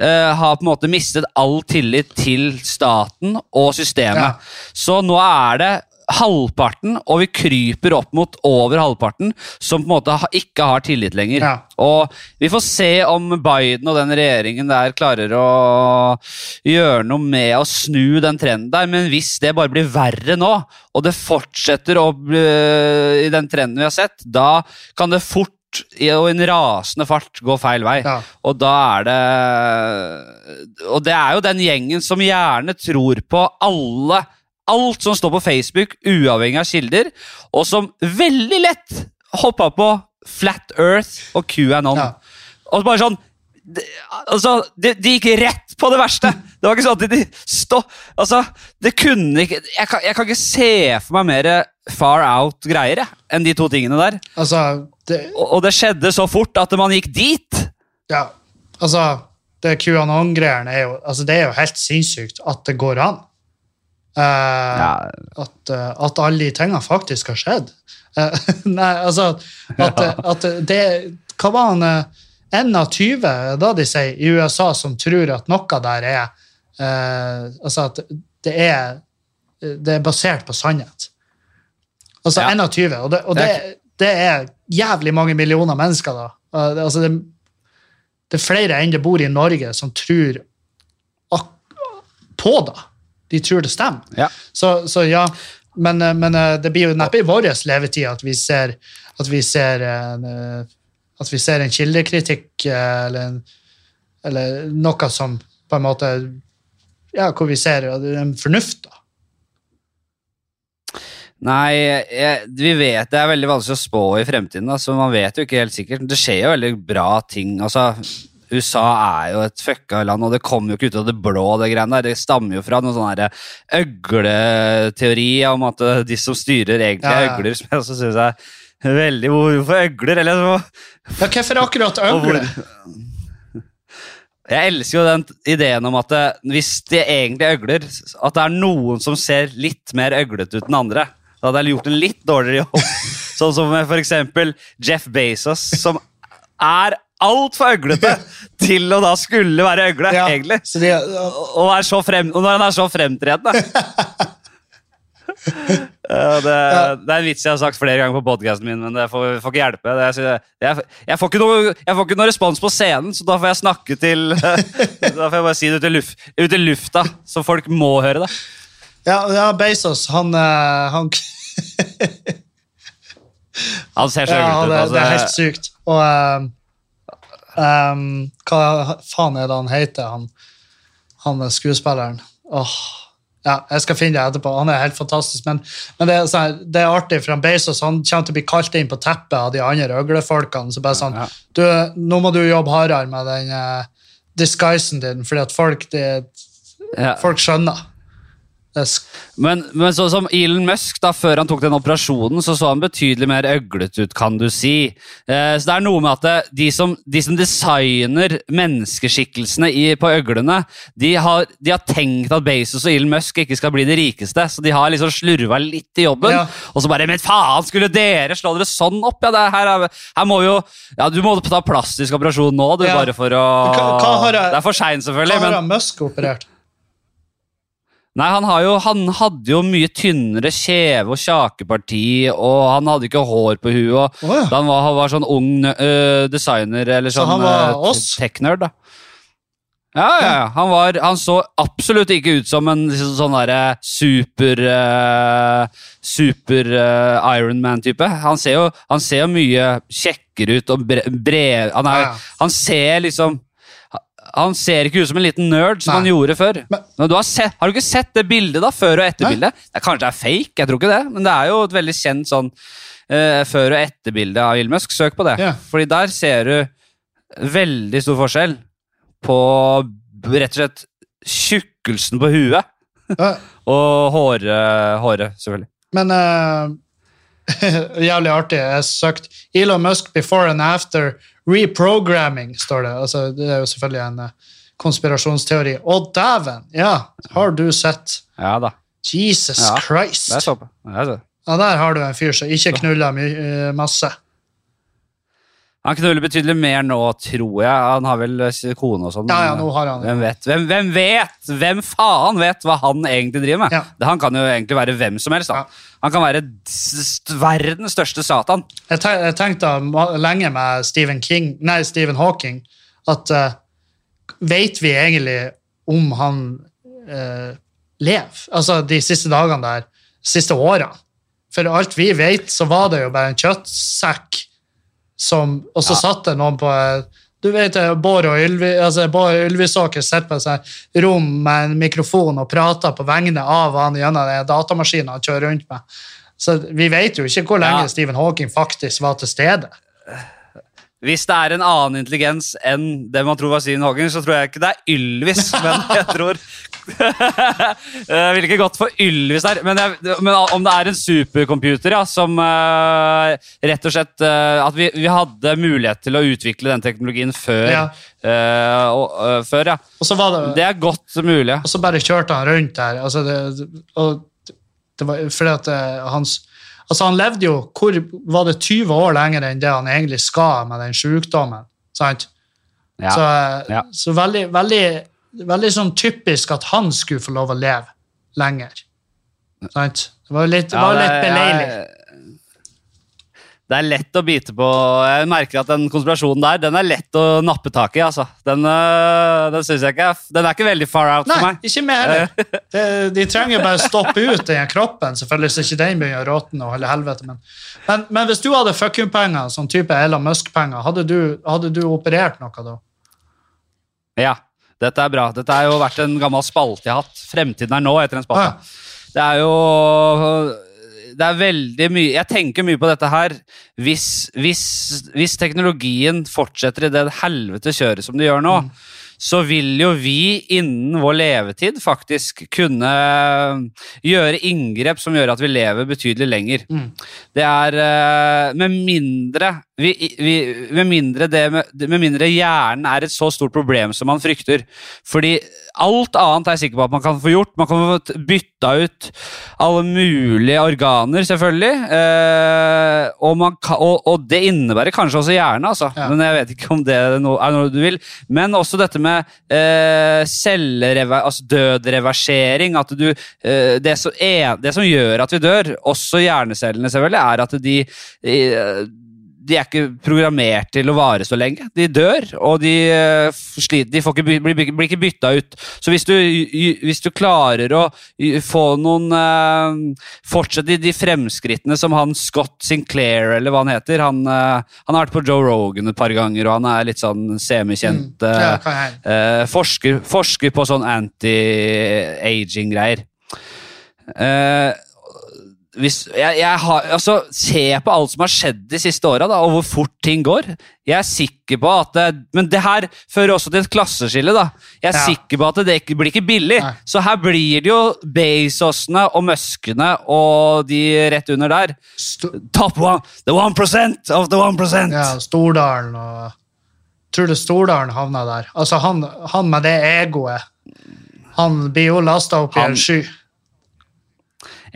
eh, har på en måte mistet all tillit til staten og systemet. Ja. Så nå er det halvparten, og vi kryper opp mot over halvparten, som på en måte ikke har tillit lenger. Ja. Og vi får se om Biden og den regjeringen der klarer å gjøre noe med å snu den trenden der, men hvis det bare blir verre nå, og det fortsetter å bli, i den trenden vi har sett, da kan det fort i og en rasende fart gå feil vei. Ja. Og da er det Og det er jo den gjengen som gjerne tror på alle Alt som står på Facebook, uavhengig av kilder, og som veldig lett hoppa på Flat Earth og QAnon. Ja. Og bare sånn de, altså, de, de gikk rett på det verste. Det var ikke sånn at de stå, altså, det kunne ikke jeg kan, jeg kan ikke se for meg mer far out greier enn de to tingene der. Altså, det, Og, og det skjedde så fort at man gikk dit. ja, altså det QAnon-greiene er jo altså, Det er jo helt sinnssykt at det går an. Eh, at, eh, at alle de tingene faktisk har skjedd. Eh, <laughs> nei, altså at, at det Hva var han En av 20, da de sier, i USA som tror at noe der er eh, Altså at det er Det er basert på sannhet. Altså Ja. 21, og, det, og det, det er jævlig mange millioner mennesker, da. Altså det, det er flere enn det bor i Norge som tror på det. De tror det stemmer. Ja. Så, så ja, men, eh, men eh, det blir jo neppe i vår levetid at vi ser at vi ser en, eh, at vi ser en kildekritikk eller, en, eller noe som på en måte Ja, hvor vi ser en fornuft, da. Nei, jeg, vi vet det er veldig vanskelig å spå i fremtiden. Altså, man vet jo ikke helt sikkert. Det skjer jo veldig bra ting. Altså, USA er jo et fucka land, og det kommer jo ikke ut av det blå. Det greiene der. Det stammer jo fra noen sånn her øgleteori om at eh, de som styrer, egentlig er Ja, ja. øgler. <laughs> Som jeg også synes er veldig Hvorfor øgler? Eller så Ja, hvorfor akkurat øgle? Jeg elsker jo den ideen om at det, hvis de egentlig er øgler, at det er noen som ser litt mer øglete ut enn andre. Da hadde jeg gjort en litt dårligere jobb. <laughs> Sånn som for eksempel Jeff Bezos, som er altfor øglete <laughs> til å da skulle være øgle, Ja, egentlig. så de, Og, er så frem, og når han er så fremtredende. <laughs> Det, det er en vits jeg har sagt flere ganger på podkasten min, men det får, får ikke hjelpe. Det, jeg, jeg, jeg, får ikke noe, jeg får ikke noe respons på scenen, så da får jeg snakke til <laughs> Da får jeg bare si det ut i, luft, ut i lufta, så folk må høre det. ja, ja, Bezos, han, eh, han Han ser så øglete ut. det, det er helt Altså. sykt. Og ehm, ehm, hva faen er det han heter, han, han skuespilleren? Åh, Ja, jeg skal finne det etterpå. Han er helt fantastisk. Men, men det, er sånn, det er artig, for han Bezos han kommer til å bli kalt inn på teppet av de andre øglefolkene. Så bare sånn Ja. du, Nå må du jobbe hardere med den uh, disguisen din, fordi at folk, de, Ja. folk skjønner. Er Men, men sånn som Elon Musk, da, før han tok den operasjonen, så så han betydelig mer øglete ut, kan du si. Eh, så det er noe med at det, de, som, de som designer menneskeskikkelsene i, på øglene, de har, de har tenkt at Bezos og Elon Musk ikke skal bli de rikeste, så de har liksom slurva litt i jobben. Ja. Og så bare Men faen, skulle dere slå dere sånn opp? Ja, det her, er, her må jo Ja, du må ta plastisk operasjon nå, du, Ja. bare for å Hva- hva jeg- Det er for seint, selvfølgelig. Hva har men... Musk operert? Nei, han, har jo, han hadde jo mye tynnere kjeve og kjakeparti, og han hadde ikke hår på huet. Oh, ja. Han var, han var sånn ung uh, designer, eller Så sånn øh, oss? tech-nerd, da. Ja, ja, ja. Han, var, han så absolutt ikke ut som en liksom, sånn derre super uh, Super uh, Iron Man-type. Han, han ser jo mye kjekkere ut og bre, bre han, er, han ser liksom han ser ikke ut som en liten nerd som Nei. han gjorde før. Men- du har, sett, har du ikke sett det bildet, da? Før- og etterbildet? Det Kanskje det er fake, jeg tror ikke det. Men det er jo et veldig kjent sånn uh, før- og etterbilde av Elon Musk. Søk på det. Yeah. Fordi der ser du veldig stor forskjell på rett og slett tjukkelsen på huet. Uh. <laughs> Og håret, håret selvfølgelig. Men uh, <laughs> jævlig artig. Jeg søkte Elon Musk before and after reprogramming, står det. Altså, det er jo selvfølgelig en eh, konspirasjonsteori. Å, dæven! Ja, har du sett? Ja da. Jesus Ja, Christ! Det er. Det er så. Ja, der har du en fyr som ikke knuller eh, masse. Han knuller betydelig mer nå, tror jeg. Han har vel eh, kone og sånn. Ja, ja, nå har han Hvem vet? Hvem, hvem vet? Hvem faen vet hva han egentlig driver med? Ja. Det, han kan jo egentlig være hvem som helst. Da. Ja. Han kan være verdens største satan. Jeg, te jeg tenkte lenge med Stephen King, nei, Stephen Hawking at uh, Vet vi egentlig om han uh, lever? Altså de siste dagene der, siste årene. For alt vi vet, så var det jo bare en kjøttsekk som Og så Ja. satt det noen på du vet, Bård og Ylvi, altså Bård Ylvisåker sitter på et rom med en mikrofon og prater på vegne av han gjennom datamaskinen han kjører rundt med. Så vi vet jo ikke hvor lenge Ja. Stephen Hawking faktisk var til stede. Hvis det er en annen intelligens enn det man tror var Stephen Hawking, så tror jeg ikke det er Ylvis, <laughs> men jeg tror Jeg <laughs> ville ikke gått for Ylvis der, men, jeg, men om det er en supercomputer ja, som uh, rett og slett uh, At vi, vi hadde mulighet til å utvikle den teknologien før. Ja. Uh, og, eh, før ja. Og så var det, Det er godt mulig. og så bare kjørte han rundt der. Altså det, og det var fordi at eh, hans Altså Han levde jo hvor var det 20 år lenger enn det han egentlig skal med den sykdommen. sant? Ja. Så, eh, Ja. så veldig, veldig, veldig sånn typisk at han skulle få lov å leve lenger. Sant? Det var jo litt, Ja, var litt beleilig. Det er lett å bite på Jeg merker at den konspirasjonen der Den er lett å nappe tak i. altså. Den, øh, den synes jeg ikke er- Den er ikke veldig far out for Nei, meg. ikke mer heller. <laughs> Det- De trenger bare stoppe ut den kroppen, selvfølgelig, så ikke den begynner å råtne og holde helvete. Men, men, men hvis du hadde fuck you-penger, sånn type Elon Musk-penger, hadde, hadde du operert noe da? Ja, dette er bra. Dette har jo vært en gammel spalte jeg har hatt. Fremtiden er nå, etter en spalte. Ja. Det er jo Det er veldig mye Jeg tenker mye på dette her. Hvis, hvis, hvis teknologien fortsetter i det helvete kjøret som det gjør nå, Mm. så vil jo vi innen vår levetid faktisk kunne gjøre inngrep som gjør at vi lever betydelig lenger. Mm. Det er eh, Med mindre vi, vi, med, mindre det, med, mindre hjernen er et så stort problem som man frykter. Fordi alt annet er jeg sikker på at man kan få gjort. Man kan få bytta ut alle mulige organer, selvfølgelig. Eh, og, man kan, og, og det innebærer kanskje også hjernen, altså. Ja. Men jeg vet ikke om det er noe, er noe du vil. Men også dette med eh, altså dødreversering. At du, eh, det, som er, det som gjør at vi dør, også hjernecellene selvfølgelig, er at de eh, de er ikke programmert til å vare så lenge. De dør, og de, eh, sliter, de får ikke, blir, blir ikke bytta ut. Så hvis du, hvis du klarer å få noen eh, Fortsette de, de fremskrittene som han Scott Sinclair, eller hva han heter Han, eh, han har vært på Joe Rogan et par ganger, og han er litt sånn semikjent. Eh, eh, forsker, forsker på sånn anti-aging-greier. Eh, hvis, jeg, jeg har, altså, se på alt som har skjedd de siste åra, og hvor fort ting går. Jeg er sikker på at det, Men det her fører også til et klasseskille. da. Jeg er Ja. sikker på at det ikke, blir ikke billig. Nei. Så her blir det jo Bezosene og Muskene og de rett under der. Sto Top one, the one percent of the one percent! ja, Stordalen og Tror du Stordalen havna der? Altså, han, han med det egoet Han blir jo lasta opp i Han- en sky.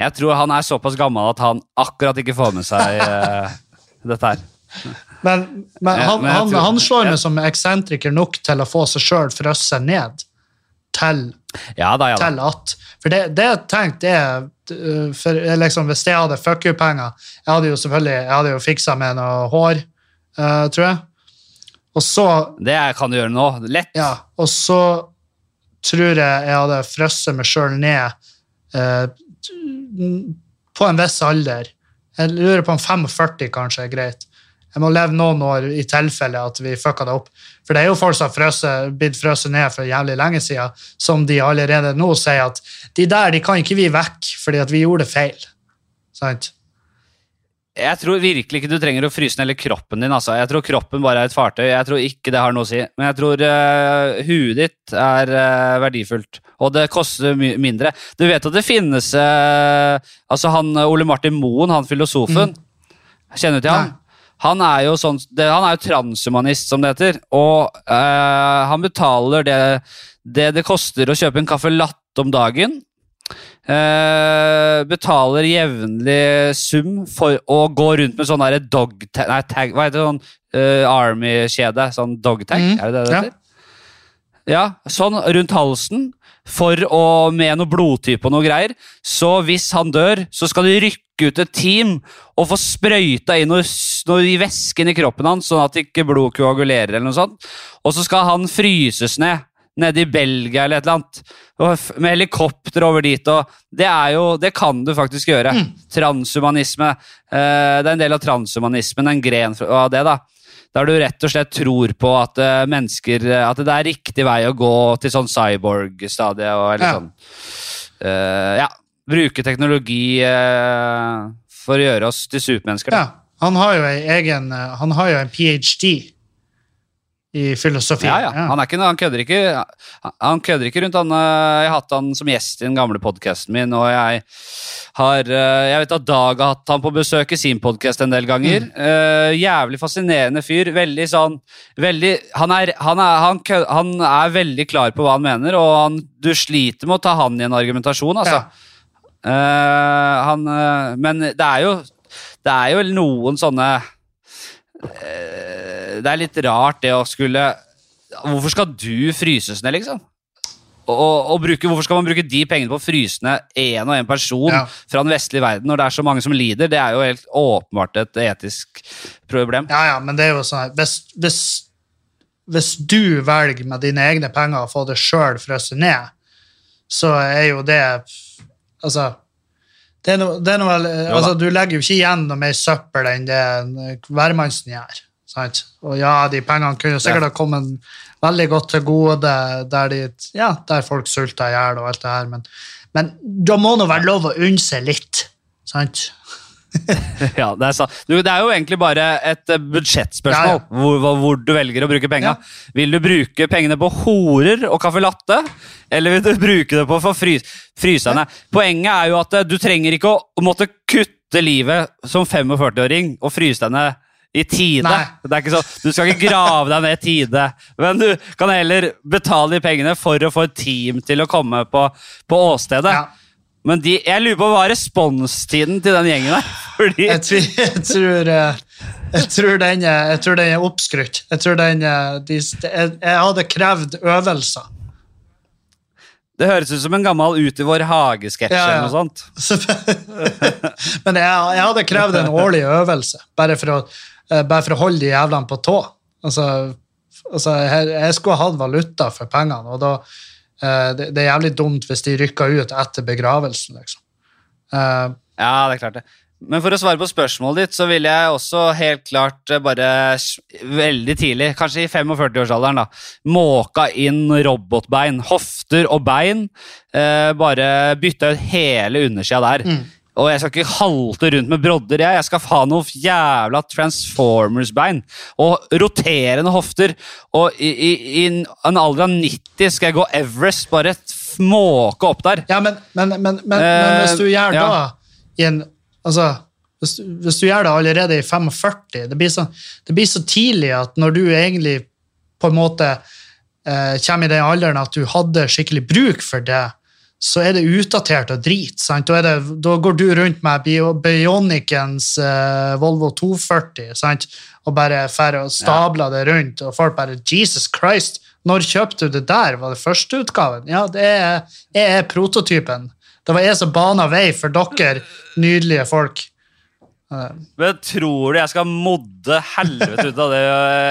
Jeg tror han er såpass gammel at han akkurat ikke får med seg uh, <laughs> dette her. Men, men Ja, han, men han, tror- han slår ja. meg som eksentriker nok til å få seg sjøl frosset ned til, Ja da, ja da. til at For det, det jeg tenkte er uh, for eh, liksom, Hvis jeg hadde fuck you-penger Jeg hadde jo selvfølgelig jeg hadde jo fiksa med noe hår, uh, tror jeg. Og så Det kan du gjøre nå. Lett. Ja, og så tror jeg jeg hadde frosset meg sjøl ned eh, på en viss alder. Jeg lurer på om 45 kanskje er greit. Jeg må leve noen år i tilfelle at vi fucka det opp. For det er jo folk som har blitt frosset ned for jævlig lenge siden, som de allerede nå sier at de der de kan ikke vi vekk fordi at vi gjorde det feil. Sant? Jeg tror virkelig ikke du trenger å fryse ned hele kroppen din. Altså. Jeg tror kroppen bare er et fartøy. Jeg tror ikke det har noe å si. Men jeg tror uh, huet ditt er uh, verdifullt, og det koster mindre. Du vet at det finnes uh, Altså han Ole Martin Moen, han filosofen. Kjenner du til han? Han er jo sånn, det, han er jo transhumanist, som det heter. Og han betaler det, det det koster å kjøpe en caffè latte om dagen. Eh, betaler jevnlig sum for å gå rundt med sånn dog tag, nei, tag Hva heter det? sånn uh, Army-kjede? Sånn dog tag? Mm, Er det det det ja. heter? Ja, sånn rundt halsen for å, med noe blodtype og noe greier. Så hvis han dør, så skal de rykke ut et team og få sprøyta inn noe, noe i væsken i kroppen hans, sånn at ikke blod koagulerer eller noe sånt. Og så skal han fryses ned nede i Belgia eller et eller annet. Og med helikopter over dit. Og det er jo Det kan du faktisk gjøre. Transhumanisme. Eh, det er en del av transhumanismen, en gren av det, da. Der du rett og slett tror på at eh, mennesker eh, At det er riktig vei å gå til sånn cyborg-stadie og eller Ja. sånn. Uh, ja. Bruke teknologi uh, for å gjøre oss til supermennesker. da. Ja. Han har jo en egen Han har jo en ph.d. i filosofi. Ja, ja. Han, ikke, han, kødder ikke, han kødder ikke rundt han. eh, Jeg har hatt han som gjest i den gamle podkasten min, og jeg har eh, Jeg vet at Dag har hatt han på besøk i sin podkast en del ganger. Eh, jævlig fascinerende fyr. Veldig sånn veldig, han, er, han, er, han, kø- han er veldig klar på hva han mener, og han, du sliter med å ta han i en argumentasjon, altså. Ja. Uh, han, eh, men det er jo Det er jo noen sånne eh, Det er litt rart det å skulle Hvorfor skal du fryses ned, liksom? Og, og, bruke, hvorfor skal man bruke de pengene på å fryse ned én og én person Ja. fra den vestlige verden når det er så mange som lider? Det er jo helt åpenbart et etisk problem. Ja, ja, men det er jo sånn hvis, hvis, hvis du velger med dine egne penger å få det sjøl frosset ned, så er jo det Altså det er noe, det er noe, altså, Du legger jo ikke igjen noe mer søppel enn det en hvermannsen gjør. Sant? Og ja, de pengene kunne sikkert Ja. ha kommet veldig godt til gode der, de, ja, der folk sulta i hjel og alt det her, men, men da må det være lov å unne seg litt. Sant? <laughs> Ja, det, er sant. Du, det er jo egentlig bare et eh, budsjettspørsmål Ja, ja. Hvor, hvor, du velger å bruke penga. Ja. Vil du bruke pengene på horer og caffè latte, eller vil du <laughs> bruke det på å få fry fryse ned? Poenget er jo at eh, du trenger ikke å måtte kutte livet som 45-åring og fryse deg ned i tide. Sånn, Du skal ikke grave deg ned i tide, men du kan heller betale de pengene for å få et team til å komme på, på åstedet. Ja. Men de, jeg lurer på hva responstiden til den gjengen er. <laughs> Fordi Jeg, tror, jeg, tror, eh, jeg, tror den, jeg tror den er oppskrytt. Jeg tror den er- de, jeg, hadde krevd øvelser. Det høres ut som en gammel Ut i vår hage-sketsj Ja, ja. eller noe sånt. <laughs> Men jeg, hadde krevd en årlig øvelse, bare for å, eh, bare for å holde de jævlene på tå. Altså, altså jeg, jeg skulle hatt valuta for pengene, og da eh, det, det er jævlig dumt hvis de rykker ut etter begravelsen, liksom. Uh, Ja, det er klart det. Men for å svare på spørsmålet ditt, så ville jeg også helt klart eh, bare veldig tidlig, kanskje i 45-årsalderen, da, måka inn robotbein, hofter og bein. Eh, bare bytta ut hele undersida der. Mm. Og jeg skal ikke halte rundt med brodder, jeg. Jeg skal ha noe jævla Transformers-bein. Og roterende hofter. Og i, i, i en alder av 90 skal jeg gå Everest, bare måke opp der. Ja, men, men, men, men, men Eh, hvis du gjør ja. da i en Altså, hvis, hvis du gjør det allerede i 45 det blir, så, det blir så tidlig at når du egentlig på en måte eh, kommer i den alderen at du hadde skikkelig bruk for det, så er det utdatert og drit. Sant? Da, det, da går du rundt med Bio- Bionicens uh, Volvo 240 sant? og bare fer og stabler det rundt, og folk bare Jesus Christ! Når kjøpte du det der? Var det førsteutgaven? Ja, det er, jeg er prototypen. Det var jeg som bana vei for dere nydelige folk. Eh, Men tror du jeg skal modde helvete ut av det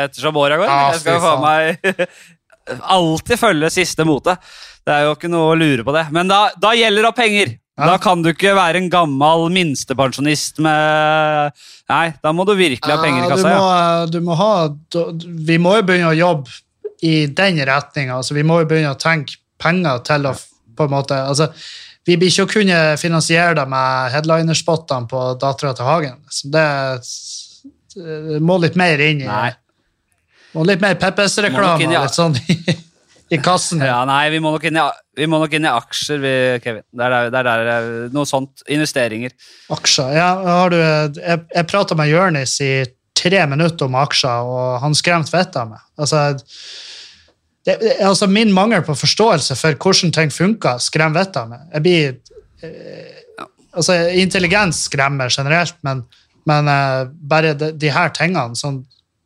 ettersom åra går? Ja, jeg skal faen meg <laughs> alltid følge siste mote. Det er jo ikke noe å lure på det. Men da, da gjelder det penger. Ja. Da kan du ikke være en gammel minstepensjonist med Nei, da må du virkelig ha penger i kassa. Du må, Ja. du må ha, vi må jo begynne å jobbe i den retninga. Altså, vi må jo begynne å tenke penger til å på en måte altså, Vi blir ikke å kunne finansiere det med headlinerspottene på Dattera til Hagen. Så det, det må litt mer inn i Nei. Må litt mer Peppes-reklame litt sånn i, i kassen. Ja, nei, vi må nok inn i, nok inn i aksjer, vi, Kevin. Det er, der, er der, noe sånt. Investeringer. Aksjer. Ja, har du, jeg jeg prata med Jørnis i tre minutter om aksjer, og han skremte vettet av meg. Altså, det- altså, min mangel på forståelse for hvordan ting funker, skremmer vettet av meg. Jeg blir eh, altså, Intelligens skremmer generelt, men, men eh, bare de, de her tingene sånn,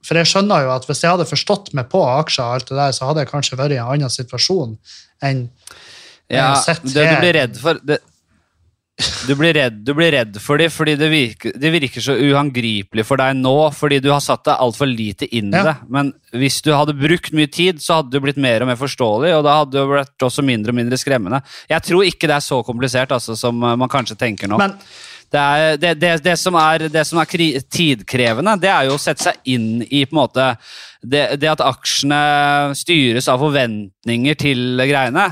For jeg skjønner jo at hvis jeg hadde forstått meg på aksjer, og alt det der, så hadde jeg kanskje vært i en annen situasjon enn Ja, sett sett det du blir redd for det, du, blir redd, du blir redd for dem fordi det virker, det virker så uangripelig for deg nå, fordi du har satt deg altfor lite inn i Ja. det. Men hvis du hadde brukt mye tid, så hadde du blitt mer og mer forståelig, og da hadde du blitt også mindre og mindre skremmende. Jeg tror ikke det er så komplisert altså, som eh, man kanskje tenker nå. Men Det, er, det, det, det som er, det som er tidkrevende, det er jo å sette seg inn i på en måte det, at aksjene styres av forventninger til greiene.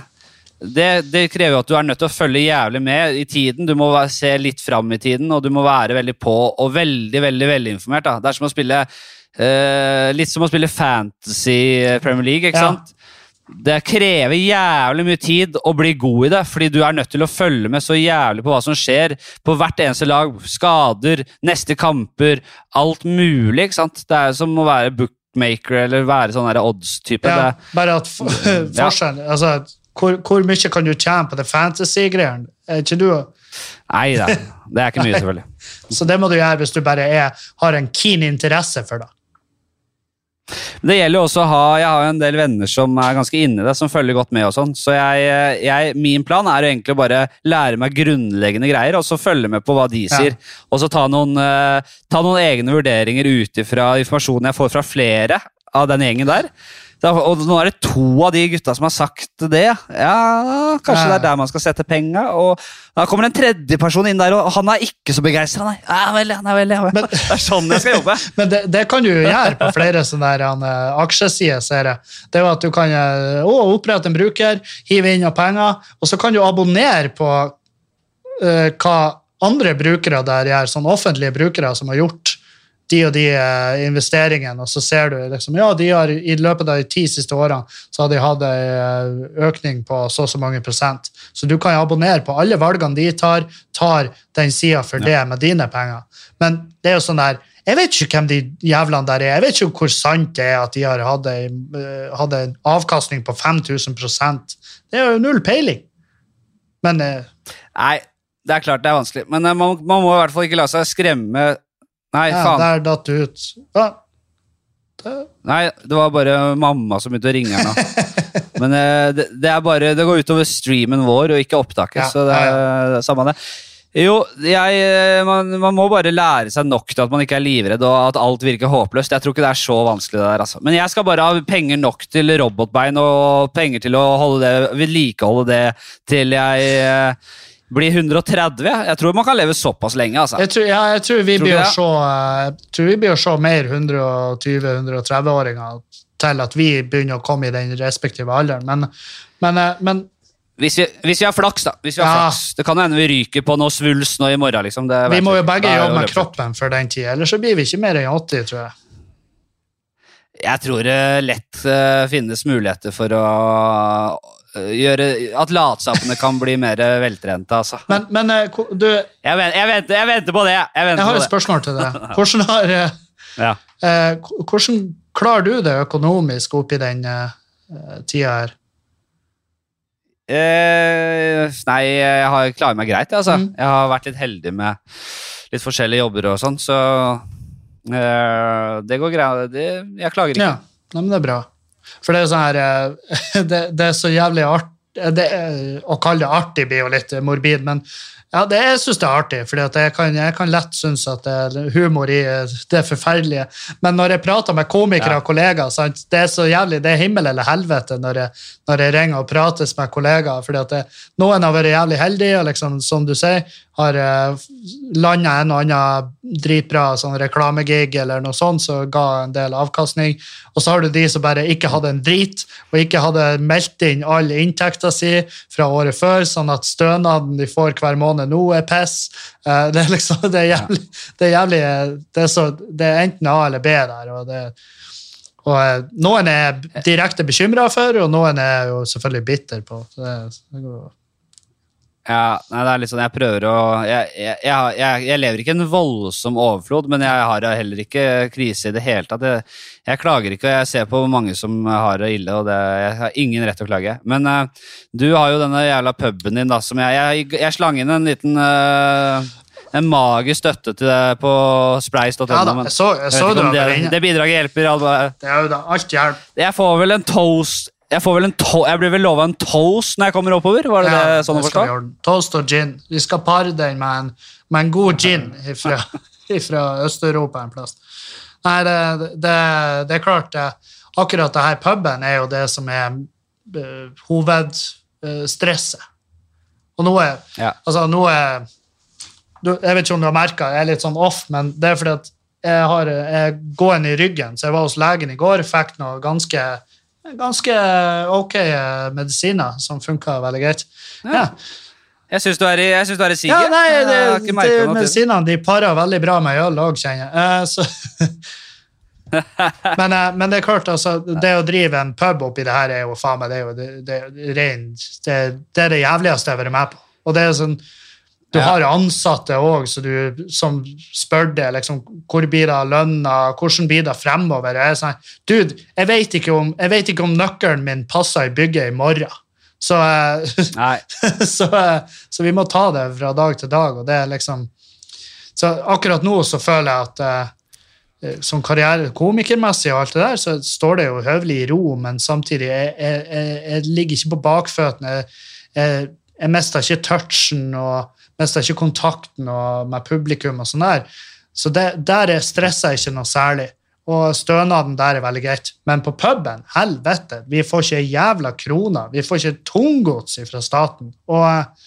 Det, det krever jo at du er nødt til å følge jævlig med i tiden. Du må se litt fram i tiden, og du må være veldig på og veldig veldig, veldig informert. Da. Det er som å spille eh, litt som å spille Fantasy Premier League. ikke Ja. sant? Det krever jævlig mye tid å bli god i det, fordi du er nødt til å følge med så jævlig på hva som skjer på hvert eneste lag. Skader, neste kamper, alt mulig. ikke sant? Det er som å være bookmaker eller være sånn odds-type. Ja, bare at f- <laughs> forskjellen altså, hvor, hvor mye kan du tjene på det fantasy-greiene? Er ikke du Nei da, det er ikke mye, <laughs> selvfølgelig. Så det må du gjøre hvis du bare er, har en keen interesse for det. Det gjelder jo også å ha Jeg har jo en del venner som er ganske inni det, som følger godt med og sånn. Så jeg, jeg, min plan er jo egentlig å bare lære meg grunnleggende greier, og så følge med på hva de Ja. sier. Og så ta noen, eh, ta noen egne vurderinger ut ifra informasjonen jeg får fra flere av den gjengen der. Og nå er det to av de gutta som har sagt det. Ja, kanskje Ja. det er der man skal sette penga. Og da kommer en tredje person inn der, og han er ikke så begeistra, nei. Ja, vel, ja, vel, ja, vel. Men- <laughs> det er sånn jeg skal jobbe. <laughs> Men det, det kan du gjøre på flere sånne der, han, eh, aksjesider. ser jeg. Det er jo at du kan eh, å, opprette en bruker, hive inn noen penger, og så kan du abonnere på uh, hva andre brukere der gjør, sånn offentlige brukere som har gjort de og de eh, investeringene, og så ser du liksom, ja, de har i løpet av de ti siste årene så har de hatt en økning på så og så mange prosent. Så du kan abonnere på alle valgene de tar, tar den sida for det med dine penger. Men det er jo sånn der, jeg vet ikke hvem de jævlene der er. Jeg vet ikke hvor sant det er at de har hatt en, eh, avkastning på 5000% Det er jo null peiling. Men eh, Nei, det er klart det er vanskelig. Men eh, man, man må i hvert fall ikke la seg skremme Nei, ja, faen. der datt det ut. Ja. Det, Nei, det var bare mamma som begynte å ringe her nå. <laughs> Men eh, det, det er bare Det går utover streamen vår og ikke opptaket, Ja, så det er, det er samme det. Jo, jeg, eh, man, man må bare lære seg nok til at man ikke er livredd og at alt virker håpløst. Jeg tror ikke det er så vanskelig. det der, altså. Men jeg skal bare ha penger nok til robotbein og penger til å holde det, vedlikeholde det til jeg eh, bli 130. Jeg tror man kan leve såpass lenge. altså. Jeg tror, ja, jeg tror vi Tror blir du å se, eh, jeg tror vi blir å se mer 120-130-åringer til at vi begynner å komme i den respektive alderen. Men, men, eh, men Hvis vi, hvis vi har flaks, da. Hvis vi har Ja. flaks. Det kan hende vi ryker på noe svulst nå i morgen. liksom. Det vi må jo begge jobbe med kroppen for den tid, ellers så blir vi ikke mer enn 80, tror jeg. Jeg tror det lett eh, finnes muligheter for å gjøre At latsappene kan bli mer veltrente, altså. Men, men eh, du, jeg Jeg, venter, jeg, venter, jeg venter på det. Jeg venter har et spørsmål til deg. <laughs> Hvordan, har, eh, Ja. eh, hvordan klarer du det økonomisk oppi den eh, eh, tida her? Eh, nei, jeg har klarer meg greit, jeg, altså. Mm. Jeg har vært litt heldig med litt forskjellige jobber og sånn, så eh, det går greit. Det, jeg klager ikke. Ja, nei, men det er bra. For det er sånn her eh, <laughs> det, det er så jævlig artig er- Å kalle det artig blir jo litt morbid, men ja, det, jeg syns det er artig. For jeg, kan- jeg kan lett synes at det er humor i eh, det forferdelige. Men når jeg prater med komikere Ja. og kollegaer, sant, det er så jævlig, det er himmel eller helvete når jeg, når jeg ringer og prates med kollegaer. fordi at det, noen har vært jævlig heldige liksom, som du sier, har uh, landa en og annen dritbra sånn reklamegig eller noe sånt som ga en del avkastning. Og så har du de som bare ikke hadde en drit, og ikke hadde meldt inn all inntekta si fra året før, sånn at stønaden de får hver måned nå, er piss. Eh, det er liksom, det er jævlig, det er, jævlig det, er så, det er enten A eller B der. og det og eh, Noen er direkte bekymra for, og noen er jo selvfølgelig bitter på. Så det, det går, Ja, nei, det er litt sånn, jeg prøver å jeg, jeg, jeg, jeg, lever ikke i en voldsom overflod, men jeg har heller ikke krise i det hele tatt. Jeg, klager ikke, og jeg ser på mange som har det ille, og det, jeg har ingen rett til å klage. Men uh, du har jo denne jævla puben din, da, som jeg Jeg, slang inn en liten uh, en magisk støtte til deg på spleis.no. Ja da, jeg så, jeg var det, det bidraget hjelper. Alba. Det er jo da alt hjelp. Jeg får vel en toast Jeg får vel en to Jeg blir vel lova en toast når jeg kommer oppover? Var det, det sånn å skal forstå? Toast og gin. Vi skal pare den med en, med en god gin fra, <laughs> Øst-Europa en plass. Nei, det, det, det er klart. Akkurat det her puben er jo det som er uh, hovedstresset. og nå er Ja. Altså, nå er du, Jeg vet ikke om du har merka, jeg er litt sånn off, men det er fordi at jeg har jeg gående i ryggen, så jeg var hos legen i går, fikk noe ganske ganske ok eh, medisiner som funka veldig greit. Ja, Jeg syns du er i, jeg du er i siget. ja nei, det, det, det. medisinene de parer veldig bra med øl òg, kjenner jeg. Uh, så <laughs> men, eh, men det er klart, altså, det å drive en pub oppi det her er jo faen meg det er jo det, det, det, det er det jævligste jeg har vært med på. Og det er sånn, Du Ja. har ansatte òg som spør deg liksom, hvor blir det lønna, hvordan blir det fremover. Jeg sånn, Dude, jeg vet, ikke om, jeg vet ikke om nøkkelen min passer i bygget i morgen. Så, eh, <laughs> så, eh, så vi må ta det fra dag til dag. og det er liksom Så akkurat nå så føler jeg at eh, som karriere komikermessig og alt det der, så står det jo høvelig i ro, men samtidig jeg, jeg, jeg, jeg ligger ikke på bakføttene. Jeg, jeg, mista ikke touchen og mista ikke kontakten med publikum og sånn der. Så det, der er- stresser jeg ikke noe særlig. Og stønaden der er veldig greit. Men på puben, helvete, vi får ikke ei jævla krone. Vi får ikke tunggods fra staten. Og,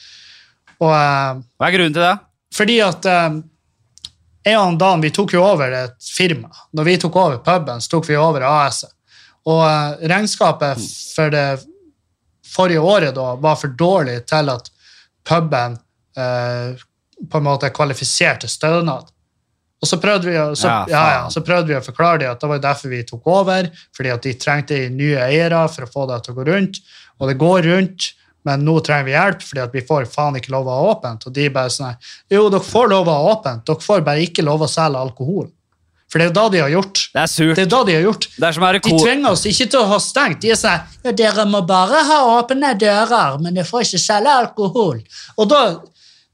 og eh, Hva er grunnen til det? fordi at eh, jeg og Dan vi tok jo over et firma. Når vi tok over puben, så tok vi over AS-et. Og eh, regnskapet for det forrige året da var for dårlig til at puben eh, på en måte kvalifiserte stønad. Og så prøvde vi å, så, Ja, ja, så prøvde vi å forklare dem at det var derfor vi tok over, fordi at de trengte nye eiere for å få det til å gå rundt. Og det går rundt, men nå trenger vi hjelp, fordi at vi får faen ikke lov å ha åpent. Og de bare sånn Jo, dere får lov å ha åpent, dere får bare ikke lov å selge alkohol. For det er jo da de har gjort. Det er surt. Det er da de har gjort. De tvinger oss ikke til å ha stengt. De er sånn ja, dere må bare ha åpne dører, men dere får ikke selge alkohol. Og da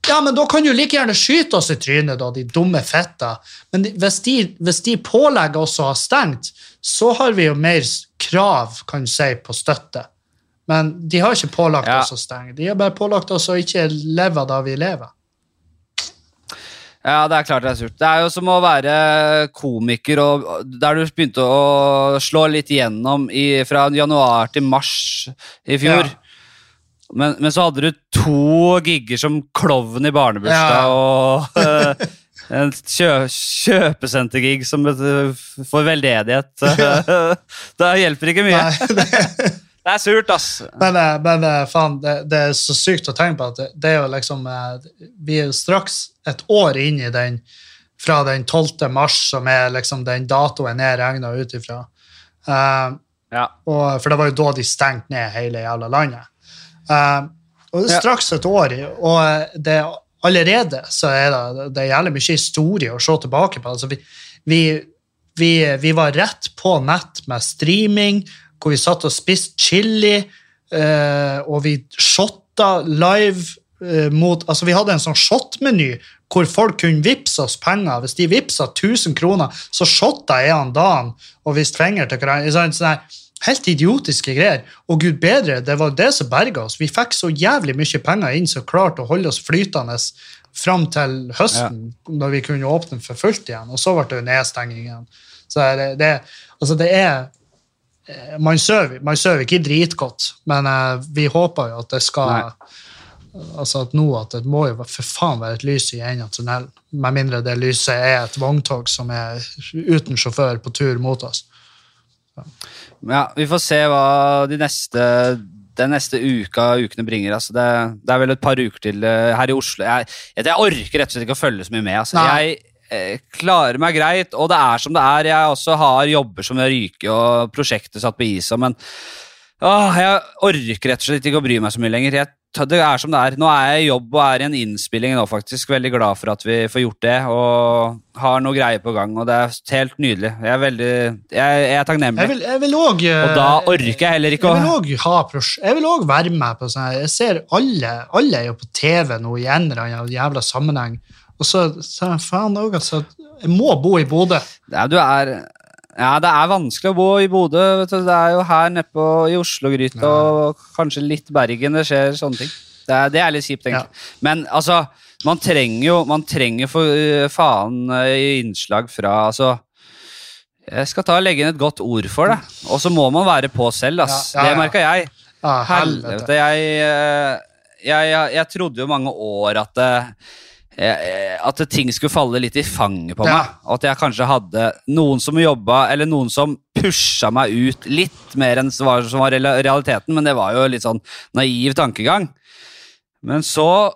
ja, men da kan du like gjerne skyte oss i trynet, da, de dumme fetta. Men hvis de, hvis de pålegger oss å ha stengt, så har vi jo mer krav, kan du si, på støtte. Men de har ikke pålagt Ja. oss å stenge. De har bare pålagt oss å ikke leve da vi lever. Ja, det er klart det er surt. Det er jo som å være komiker, og der du begynte å slå litt gjennom i, fra januar til mars i fjor. Ja. Men, men så hadde du to gigger som klovn i barnebursdag Ja. og uh, en kjø, kjøpesentergig som et- for veldedighet. <laughs> det hjelper ikke mye. Nei, det, Det er surt, ass. men eh, men eh, faen, det, det er så sykt å tenke på at det, det er jo liksom eh, Vi er jo straks et år inn i den fra den 12. mars, som er liksom den datoen jeg regna ut ifra. Uh, Ja. og, for det var jo da de stengte ned hele jævla landet. Uh, og det er straks et år, og det, allerede så er det, det er jævlig mye historie å se tilbake på. Altså, vi, vi, vi, vi var rett på nett med streaming, hvor vi satt og spiste chili, eh, og vi shotta live eh, mot Altså, vi hadde en sånn shot-meny hvor folk kunne vippse oss penger. Hvis de vippsa 1000 kroner, så shotta jeg han dagen og viste finger til hverandre. Sånn, helt idiotiske greier. Og gud bedre, det var det som berga oss. Vi fikk så jævlig mye penger inn som klarte å holde oss flytende fram til høsten, når vi kunne åpne for fullt igjen. Og så ble det nedstenging igjen. Så det, det, altså det er man sover, man sover ikke dritgodt, men eh, vi håper jo at det skal Nei. altså at nå at det må jo for faen være et lys i enden av tunnelen. Med mindre det lyset er et vogntog som er uten sjåfør på tur mot oss. Ja, vi får se hva de neste, den neste uka ukene bringer. Altså det, det er vel et par uker til eh, her i Oslo. Jeg, jeg, orker rett og slett ikke å følge så mye med. Altså. Jeg eh, klarer meg greit, og det er som det er. Jeg også har jobber som ryker, og prosjektet satt på is. Men åh, jeg orker rett og slett ikke å bry meg så mye lenger. Jeg, det er som det er. Nå er jeg i jobb og er i en innspilling nå, faktisk. Veldig glad for at vi får gjort det, og har noe greier på gang. og Det er helt nydelig. Jeg er veldig jeg, jeg er takknemlig. Jeg vil, jeg vil også, Og da orker jeg heller ikke å Jeg vil også være med på sånn her. Jeg ser alle, alle er jo på TV nå i en eller annen jævla sammenheng. Og så, så faen òg, altså. Jeg må bo i Bodø. ja, du er, ja, det er vanskelig å bo i Bodø. vet du. Det er jo her nede på, i Oslo-gryta og kanskje litt Bergen det skjer sånne ting. Det er, det er litt kjipt, egentlig. Men altså, man trenger jo man trenger for øh, faen øh, innslag fra altså, Jeg skal ta og legge inn et godt ord for det. Og så må man være på selv, ass. Ja, ja, ja. Det merka jeg. Ja, Helvete. helvete. Jeg, eh, jeg, jeg, jeg trodde jo mange år at det, eh, at ting skulle falle litt i fanget på meg. Og at jeg kanskje hadde noen som jobba, eller noen som pusha meg ut litt mer enn som var, som var realiteten, men det var jo litt sånn naiv tankegang. Men så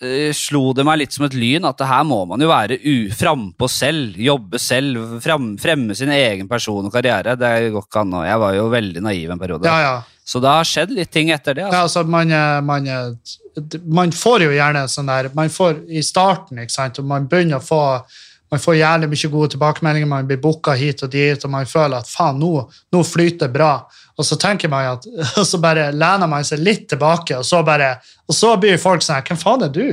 eh, slo det meg litt som et lyn at her må man jo være frampå selv, jobbe selv, frem, fremme sin egen person og karriere. Det går ikke an. Jeg var jo veldig naiv en periode. Ja, ja. Så det har skjedd litt ting etter det. Ja, Altså. altså, man, eh, man, eh, man får jo gjerne sånn der Man får i starten, ikke sant, og man begynner å få man får jævlig mye gode tilbakemeldinger, man blir booka hit og dit, og man føler at faen, nå, nå flyter det bra. Og så tenker man at, <laughs> og så bare lener man seg litt tilbake, og så bare, og så blir folk sånn hvem faen er du?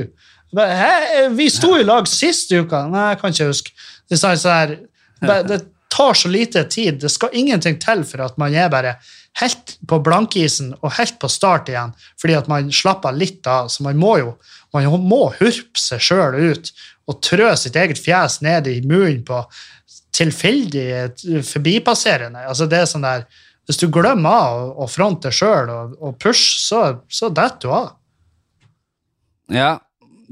Bare, vi sto i lag sist uka. Nei, jeg kan ikke huske. Det, sånn, sånn det tar så lite tid. Det skal ingenting til for at man er bare helt på blankisen og helt på start igjen, fordi at man slapper litt av. Så man må jo man må hurpe seg sjøl ut og trø sitt eget fjes ned i munnen på tilfeldig forbipasserende. Altså det er sånn der, Hvis du glemmer av å fronte sjøl og, og pushe, så, så detter du av. Ja,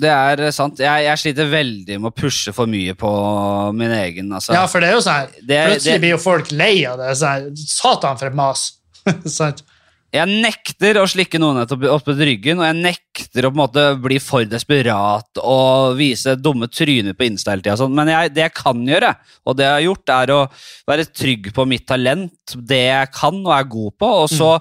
det er sant. Jeg, jeg sliter veldig med å pushe for mye på min egen. Altså. Ja, for det er jo sånn Plutselig det- blir jo folk lei av det. Sånn, Satan, for et mas! <laughs> Sant? Jeg nekter å slikke noen opp opp ryggen, og jeg nekter å på en måte bli for desperat og vise dumme tryner på Insta hele tida. Sånn. Men jeg, det jeg kan gjøre, og det jeg har gjort, er å være trygg på mitt talent, det jeg kan og er god på, og så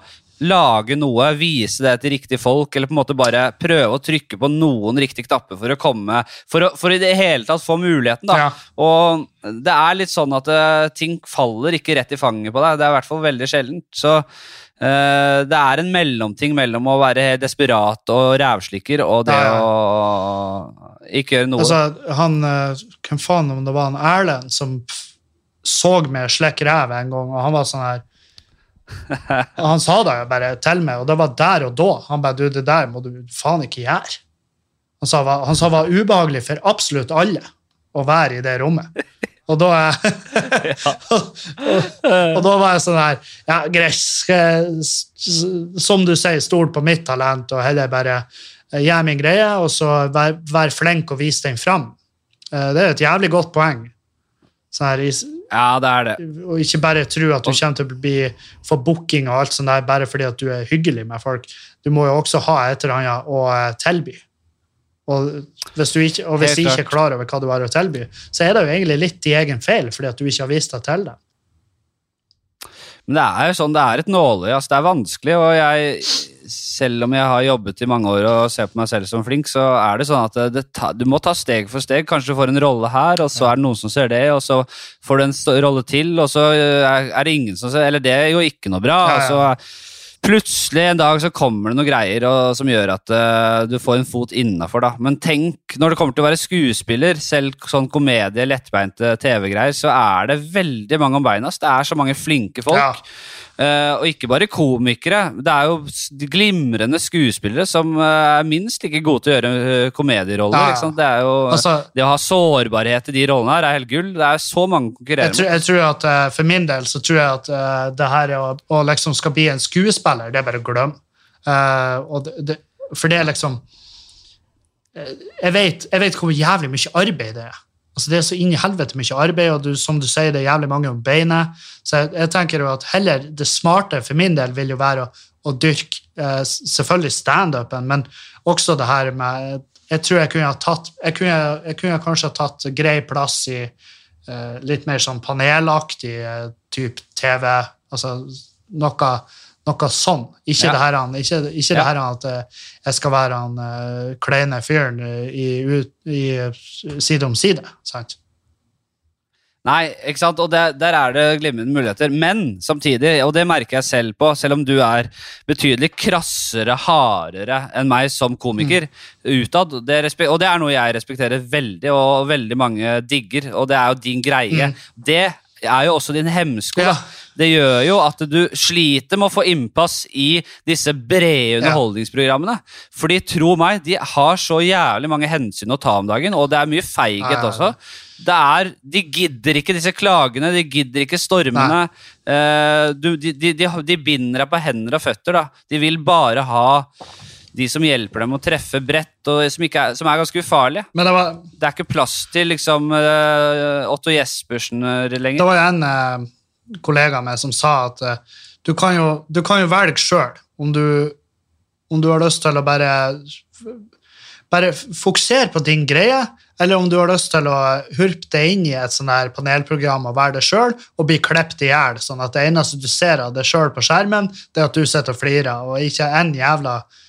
lage noe, vise det til riktige folk, eller på en måte bare prøve å trykke på noen riktige knapper for å komme For, å, for i det hele tatt få muligheten, da. Ja. Og det er litt sånn at uh, ting faller ikke rett i fanget på deg. Det er i hvert fall veldig sjeldent. Så uh, det er en mellomting mellom å være desperat og rævslikker og det Ja, å ikke gjøre noe. Altså, han, eh, Hvem faen om det var han Erlend som så meg slekke ræv en gang, og han var sånn her <laughs> og Han sa det bare til meg, og det var der og da. Han bare, du, det der må du faen ikke gjøre. Han sa, han sa det var ubehagelig for absolutt alle å være i det rommet. Og da <laughs> Og da var jeg sånn her Ja, greit, som du sier, stol på mitt talent og heller bare gjør min greie, og så vær, vær flink og vise den fram. Eh, Det er et jævlig godt poeng. I- Ja, det er det. og ikke bare tro at du kommer til å bli, få booking og alt sånt der bare fordi at du er hyggelig med folk. Du må jo også ha et eller annet å eh, tilby. Og hvis du ikke, og hvis du ikke er klar over hva du har å tilby, så er det jo egentlig litt din egen feil fordi at du ikke har vist deg til det. Men det er jo sånn, det er et nåløye. Altså, det er vanskelig, og jeg, selv om jeg har jobbet i mange år og ser på meg selv som flink, så er det sånn at det, det ta, du må ta steg for steg. Kanskje du får en rolle her, og så er det noen som ser det, og så får du en rolle til, og så er, er det ingen som ser Eller det er jo ikke noe bra. Og så Plutselig en dag så kommer det noen greier og, som gjør at uh, du får en fot innafor. Men tenk, når det kommer til å være skuespiller, selv sånn komedie, lettbeinte TV-greier, så er det veldig mange om beina. Det er så mange flinke folk. Ja. Eh, og ikke bare komikere. Det er jo glimrende skuespillere som uh, er minst like gode til å gjøre eh, komedieroller. Ja, ja. Sant? Det, er jo, Altså- det å ha sårbarhet i de rollene her er helt gull. Det er så mange konkurrerer konkurrere Jeg tror, jeg tror at eh, For min del så tror jeg at det her å, å liksom skal bli en skuespiller, det er bare å glemme. Og det, det, for det er liksom jeg vet, jeg vet hvor jævlig mye arbeid det er. Altså Det er så inn i helvete mye arbeid, og du, som du sier, det er jævlig mange om beinet. Så jeg, jeg tenker jo at heller det smarte for min del vil jo være å, å dyrke eh, selvfølgelig standupen, men også det her med Jeg tror jeg kunne ha tatt Jeg kunne, jeg kunne kanskje ha tatt grei plass i eh, litt mer sånn panelaktig eh, type TV. Altså noe, noe sånn. Ikke Ja. det her, ikke, ikke Ja. det her at eh, jeg skal være han uh, kleine fyren i, i eh, side om side. Sant? Nei, ikke sant? og der, der er det glimrende muligheter. Men samtidig, og det merker jeg selv på, selv om du er betydelig krassere, hardere enn meg som komiker utad, det og det er noe jeg respekterer veldig, og veldig mange digger, og det er jo din greie. Det er jo også din hemsko. Ja. Det gjør jo at du sliter med å få innpass i disse brede underholdningsprogrammene. Fordi tro meg, de har så jævlig mange hensyn å ta om dagen, og det er mye feighet også. Det er, De gidder ikke disse klagene, de gidder ikke stormene. Eh, du, de, de, de, de binder deg på hender og føtter. da. De vil bare ha de som hjelper dem å treffe bredt, og som, er, som er ganske ufarlige. Men det var, Det er ikke plass til liksom eh, Otto Jespersen lenger. det var en eh, kollega meg som sa at eh, du, kan jo, du kan jo velge sjøl om, du- om du har lyst til å bare bare fokusere på din greie, eller om du har lyst til å hurpe deg inn i et sånn her panelprogram og være det sjøl og bli klippet i hjel, sånn at det eneste du ser av deg sjøl på skjermen, det er at du sitter og flirer, og ikke en jævla eh.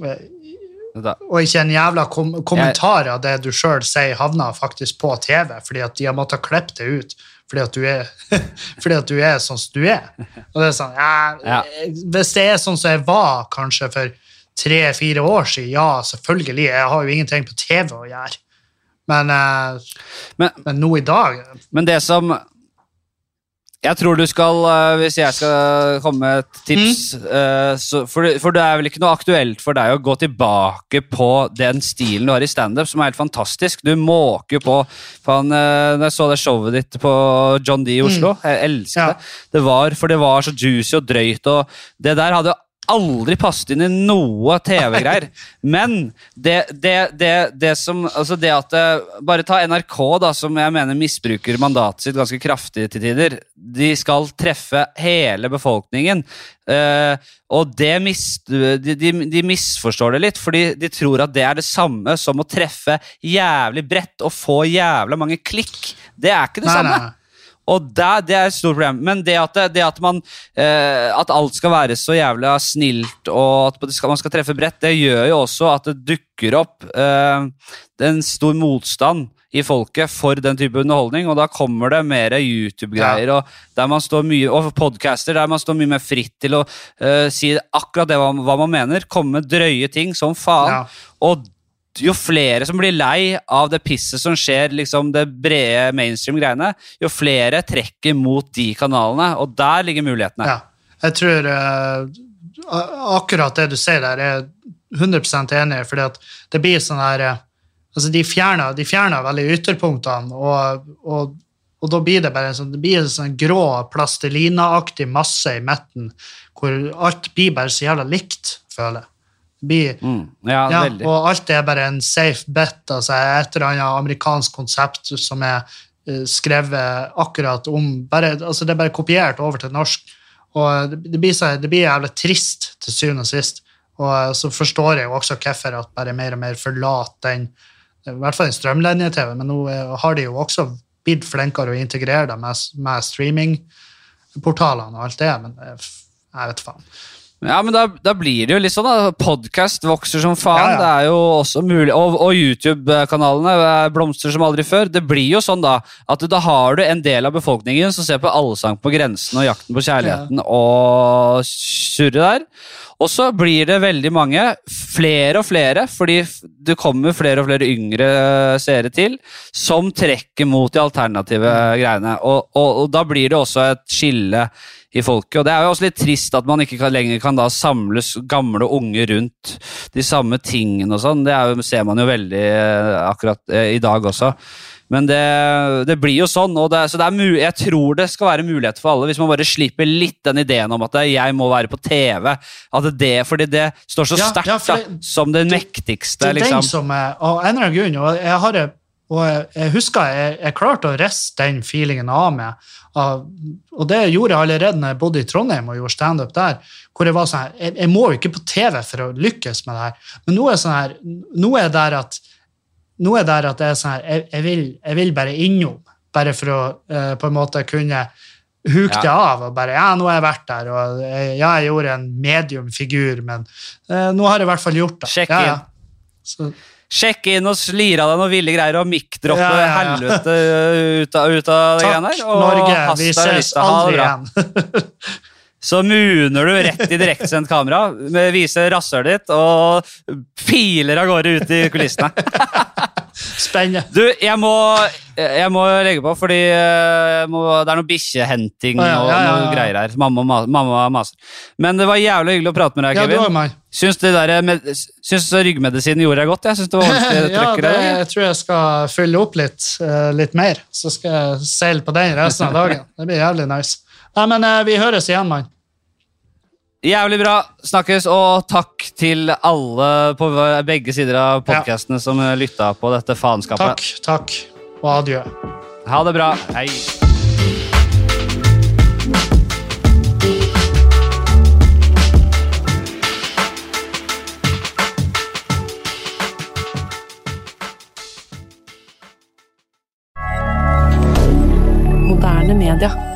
Og ikke en jævla kom kommentar av det du sjøl sier, havna faktisk på TV, fordi at de har måttet klippe det ut. Fordi at, du er, <laughs> fordi at du er sånn som du er. Og det er sånn, ja. Hvis det er sånn som jeg var kanskje for tre-fire år siden, ja, selvfølgelig. Jeg har jo ingenting på TV å gjøre. Men, eh, Men, men nå i dag men det som Jeg tror du skal, eh, hvis jeg skal komme med et tips mm. så, for, for det er vel ikke noe aktuelt for deg å gå tilbake på den stilen du har i standup, som er helt fantastisk. Du måker jo på faen, eh, Når jeg så det showet ditt på John D i Oslo, jeg elsker Ja. det. det var, for det var så juicy og drøyt, og det der hadde aldri passet inn i noe TV-greier. <laughs> Men det, det, det, det som Altså det at Bare ta NRK, da, som jeg mener misbruker mandatet sitt ganske kraftig til tider. De skal treffe hele befolkningen. Uh, og det mis, de, de, de misforstår det litt, fordi de tror at det er det samme som å treffe jævlig bredt og få jævla mange klikk. Det er ikke det Nei, samme. nei. Og det, det er et stort problem. Men det at, det, at, man, eh, at alt skal være så jævla snilt, og at skal, man skal treffe bredt, det gjør jo også at det dukker opp eh, en stor motstand i folket for den type underholdning, og da kommer det mer YouTube-greier og der man står mye, og podcaster der man står mye mer fritt til å eh, si akkurat det hva, hva man mener. Komme med drøye ting som faen. Ja. Og jo flere som blir lei av det pisset som skjer, liksom det brede mainstream-greiene, jo flere trekker mot de kanalene, og der ligger mulighetene. Ja. Jeg tror uh, akkurat det du sier der, er jeg 100 enig i, fordi det blir sånn her uh, altså De fjerner, de fjerner veldig ytterpunktene, og, og og da blir det bare en sånn, det blir en sånn grå, plastelinaaktig masse i midten, hvor alt blir bare så jævla likt, føler jeg. Blir, Mm. Ja, ja, og alt er bare en safe bet, altså et eller annet amerikansk konsept som er uh, skrevet akkurat om bare, altså Det er bare kopiert over til norsk. Og det, det, blir, så, det blir jævlig trist til syvende og sist. Og eh, så forstår jeg jo også hvorfor at bare mer og mer forlater den, i hvert fall den strømlinje-TV, men nå eh, har de jo også blitt flinkere å integrere det med, med streamingportalene og alt det, men eh, jeg vet faen. Ja, men da, da blir det jo litt sånn, da. Podcast vokser som faen. Ja, ja. Det er jo også mulig Og, og YouTube-kanalene eh, blomstrer som aldri før. Det blir jo sånn, da, at da har du en del av befolkningen som ser på Allsang på grensen og Jakten på kjærligheten og surrer der. Og så blir det veldig mange, flere og flere, fordi det kommer flere og flere yngre seere til, som trekker mot de alternative greiene. Og, og, og da blir det også et skille i folket. Og det er jo også litt trist at man ikke kan, lenger kan da samles gamle og unge rundt de samme tingene og sånn. Det er jo, ser man jo veldig eh, akkurat eh, i dag også. Men det, det blir jo sånn, og det, så det er jeg tror det skal være mulighet for alle, hvis man bare slipper litt den ideen om at jeg må være på TV. At det, fordi det står så sterkt ja, det- som det det- mektigste. Det er liksom. den som er, og en eller annen grunn, og jeg, har, det- og jeg, jeg husker jeg, jeg klarte å riste den feelingen av meg. Av, og det gjorde jeg allerede når jeg bodde i Trondheim og gjorde standup der. hvor jeg var sånn her, jeg, jeg må jo ikke på TV for å lykkes med det her. Men nå er, sånn her, nå er jeg der at nå er der at det er sånn her, jeg, vil, jeg vil bare innom. Bare for å eh, på en måte kunne huke det av. og bare, ja, nå har jeg vært der, og eh, ja, jeg gjorde en medium-figur, men eh, nå har jeg i hvert fall gjort det. Sjekk ja, ja. Så, Sjekk inn og slire av deg noen ville greier og mikkdroppe Ja, ja, ja. helvete ut av, ut av det greiene Takk, der. Norge. Vi ses. Aldri igjen. <laughs> Så muner du rett i direktesendt kamera, med- viser rasshølet ditt og piler av gårde ut i kulissene. <laughs> Spennende. Du, jeg må, jeg må legge på, fordi eh, må, det er noe bikkjehenting og ja, noe greier her. Mamma, mamma maser. Men det var jævlig hyggelig å prate med deg, Ja, du Kevin. mann. Syns, det der, med, syns ryggmedisinen gjorde deg godt? Jeg syns det var ordentlig <laughs> trøkk ja, det, jeg tror jeg skal fylle opp litt, eh, litt mer. Så skal jeg seile på den resten av dagen. Det blir jævlig nice. Nei, men eh, vi høres igjen, mann. Jævlig bra. Snakkes, og takk til alle på begge sider av podkastene som lytta på dette faenskapet. Takk, takk, og adjø. Ha det bra. Hei. Moderne media.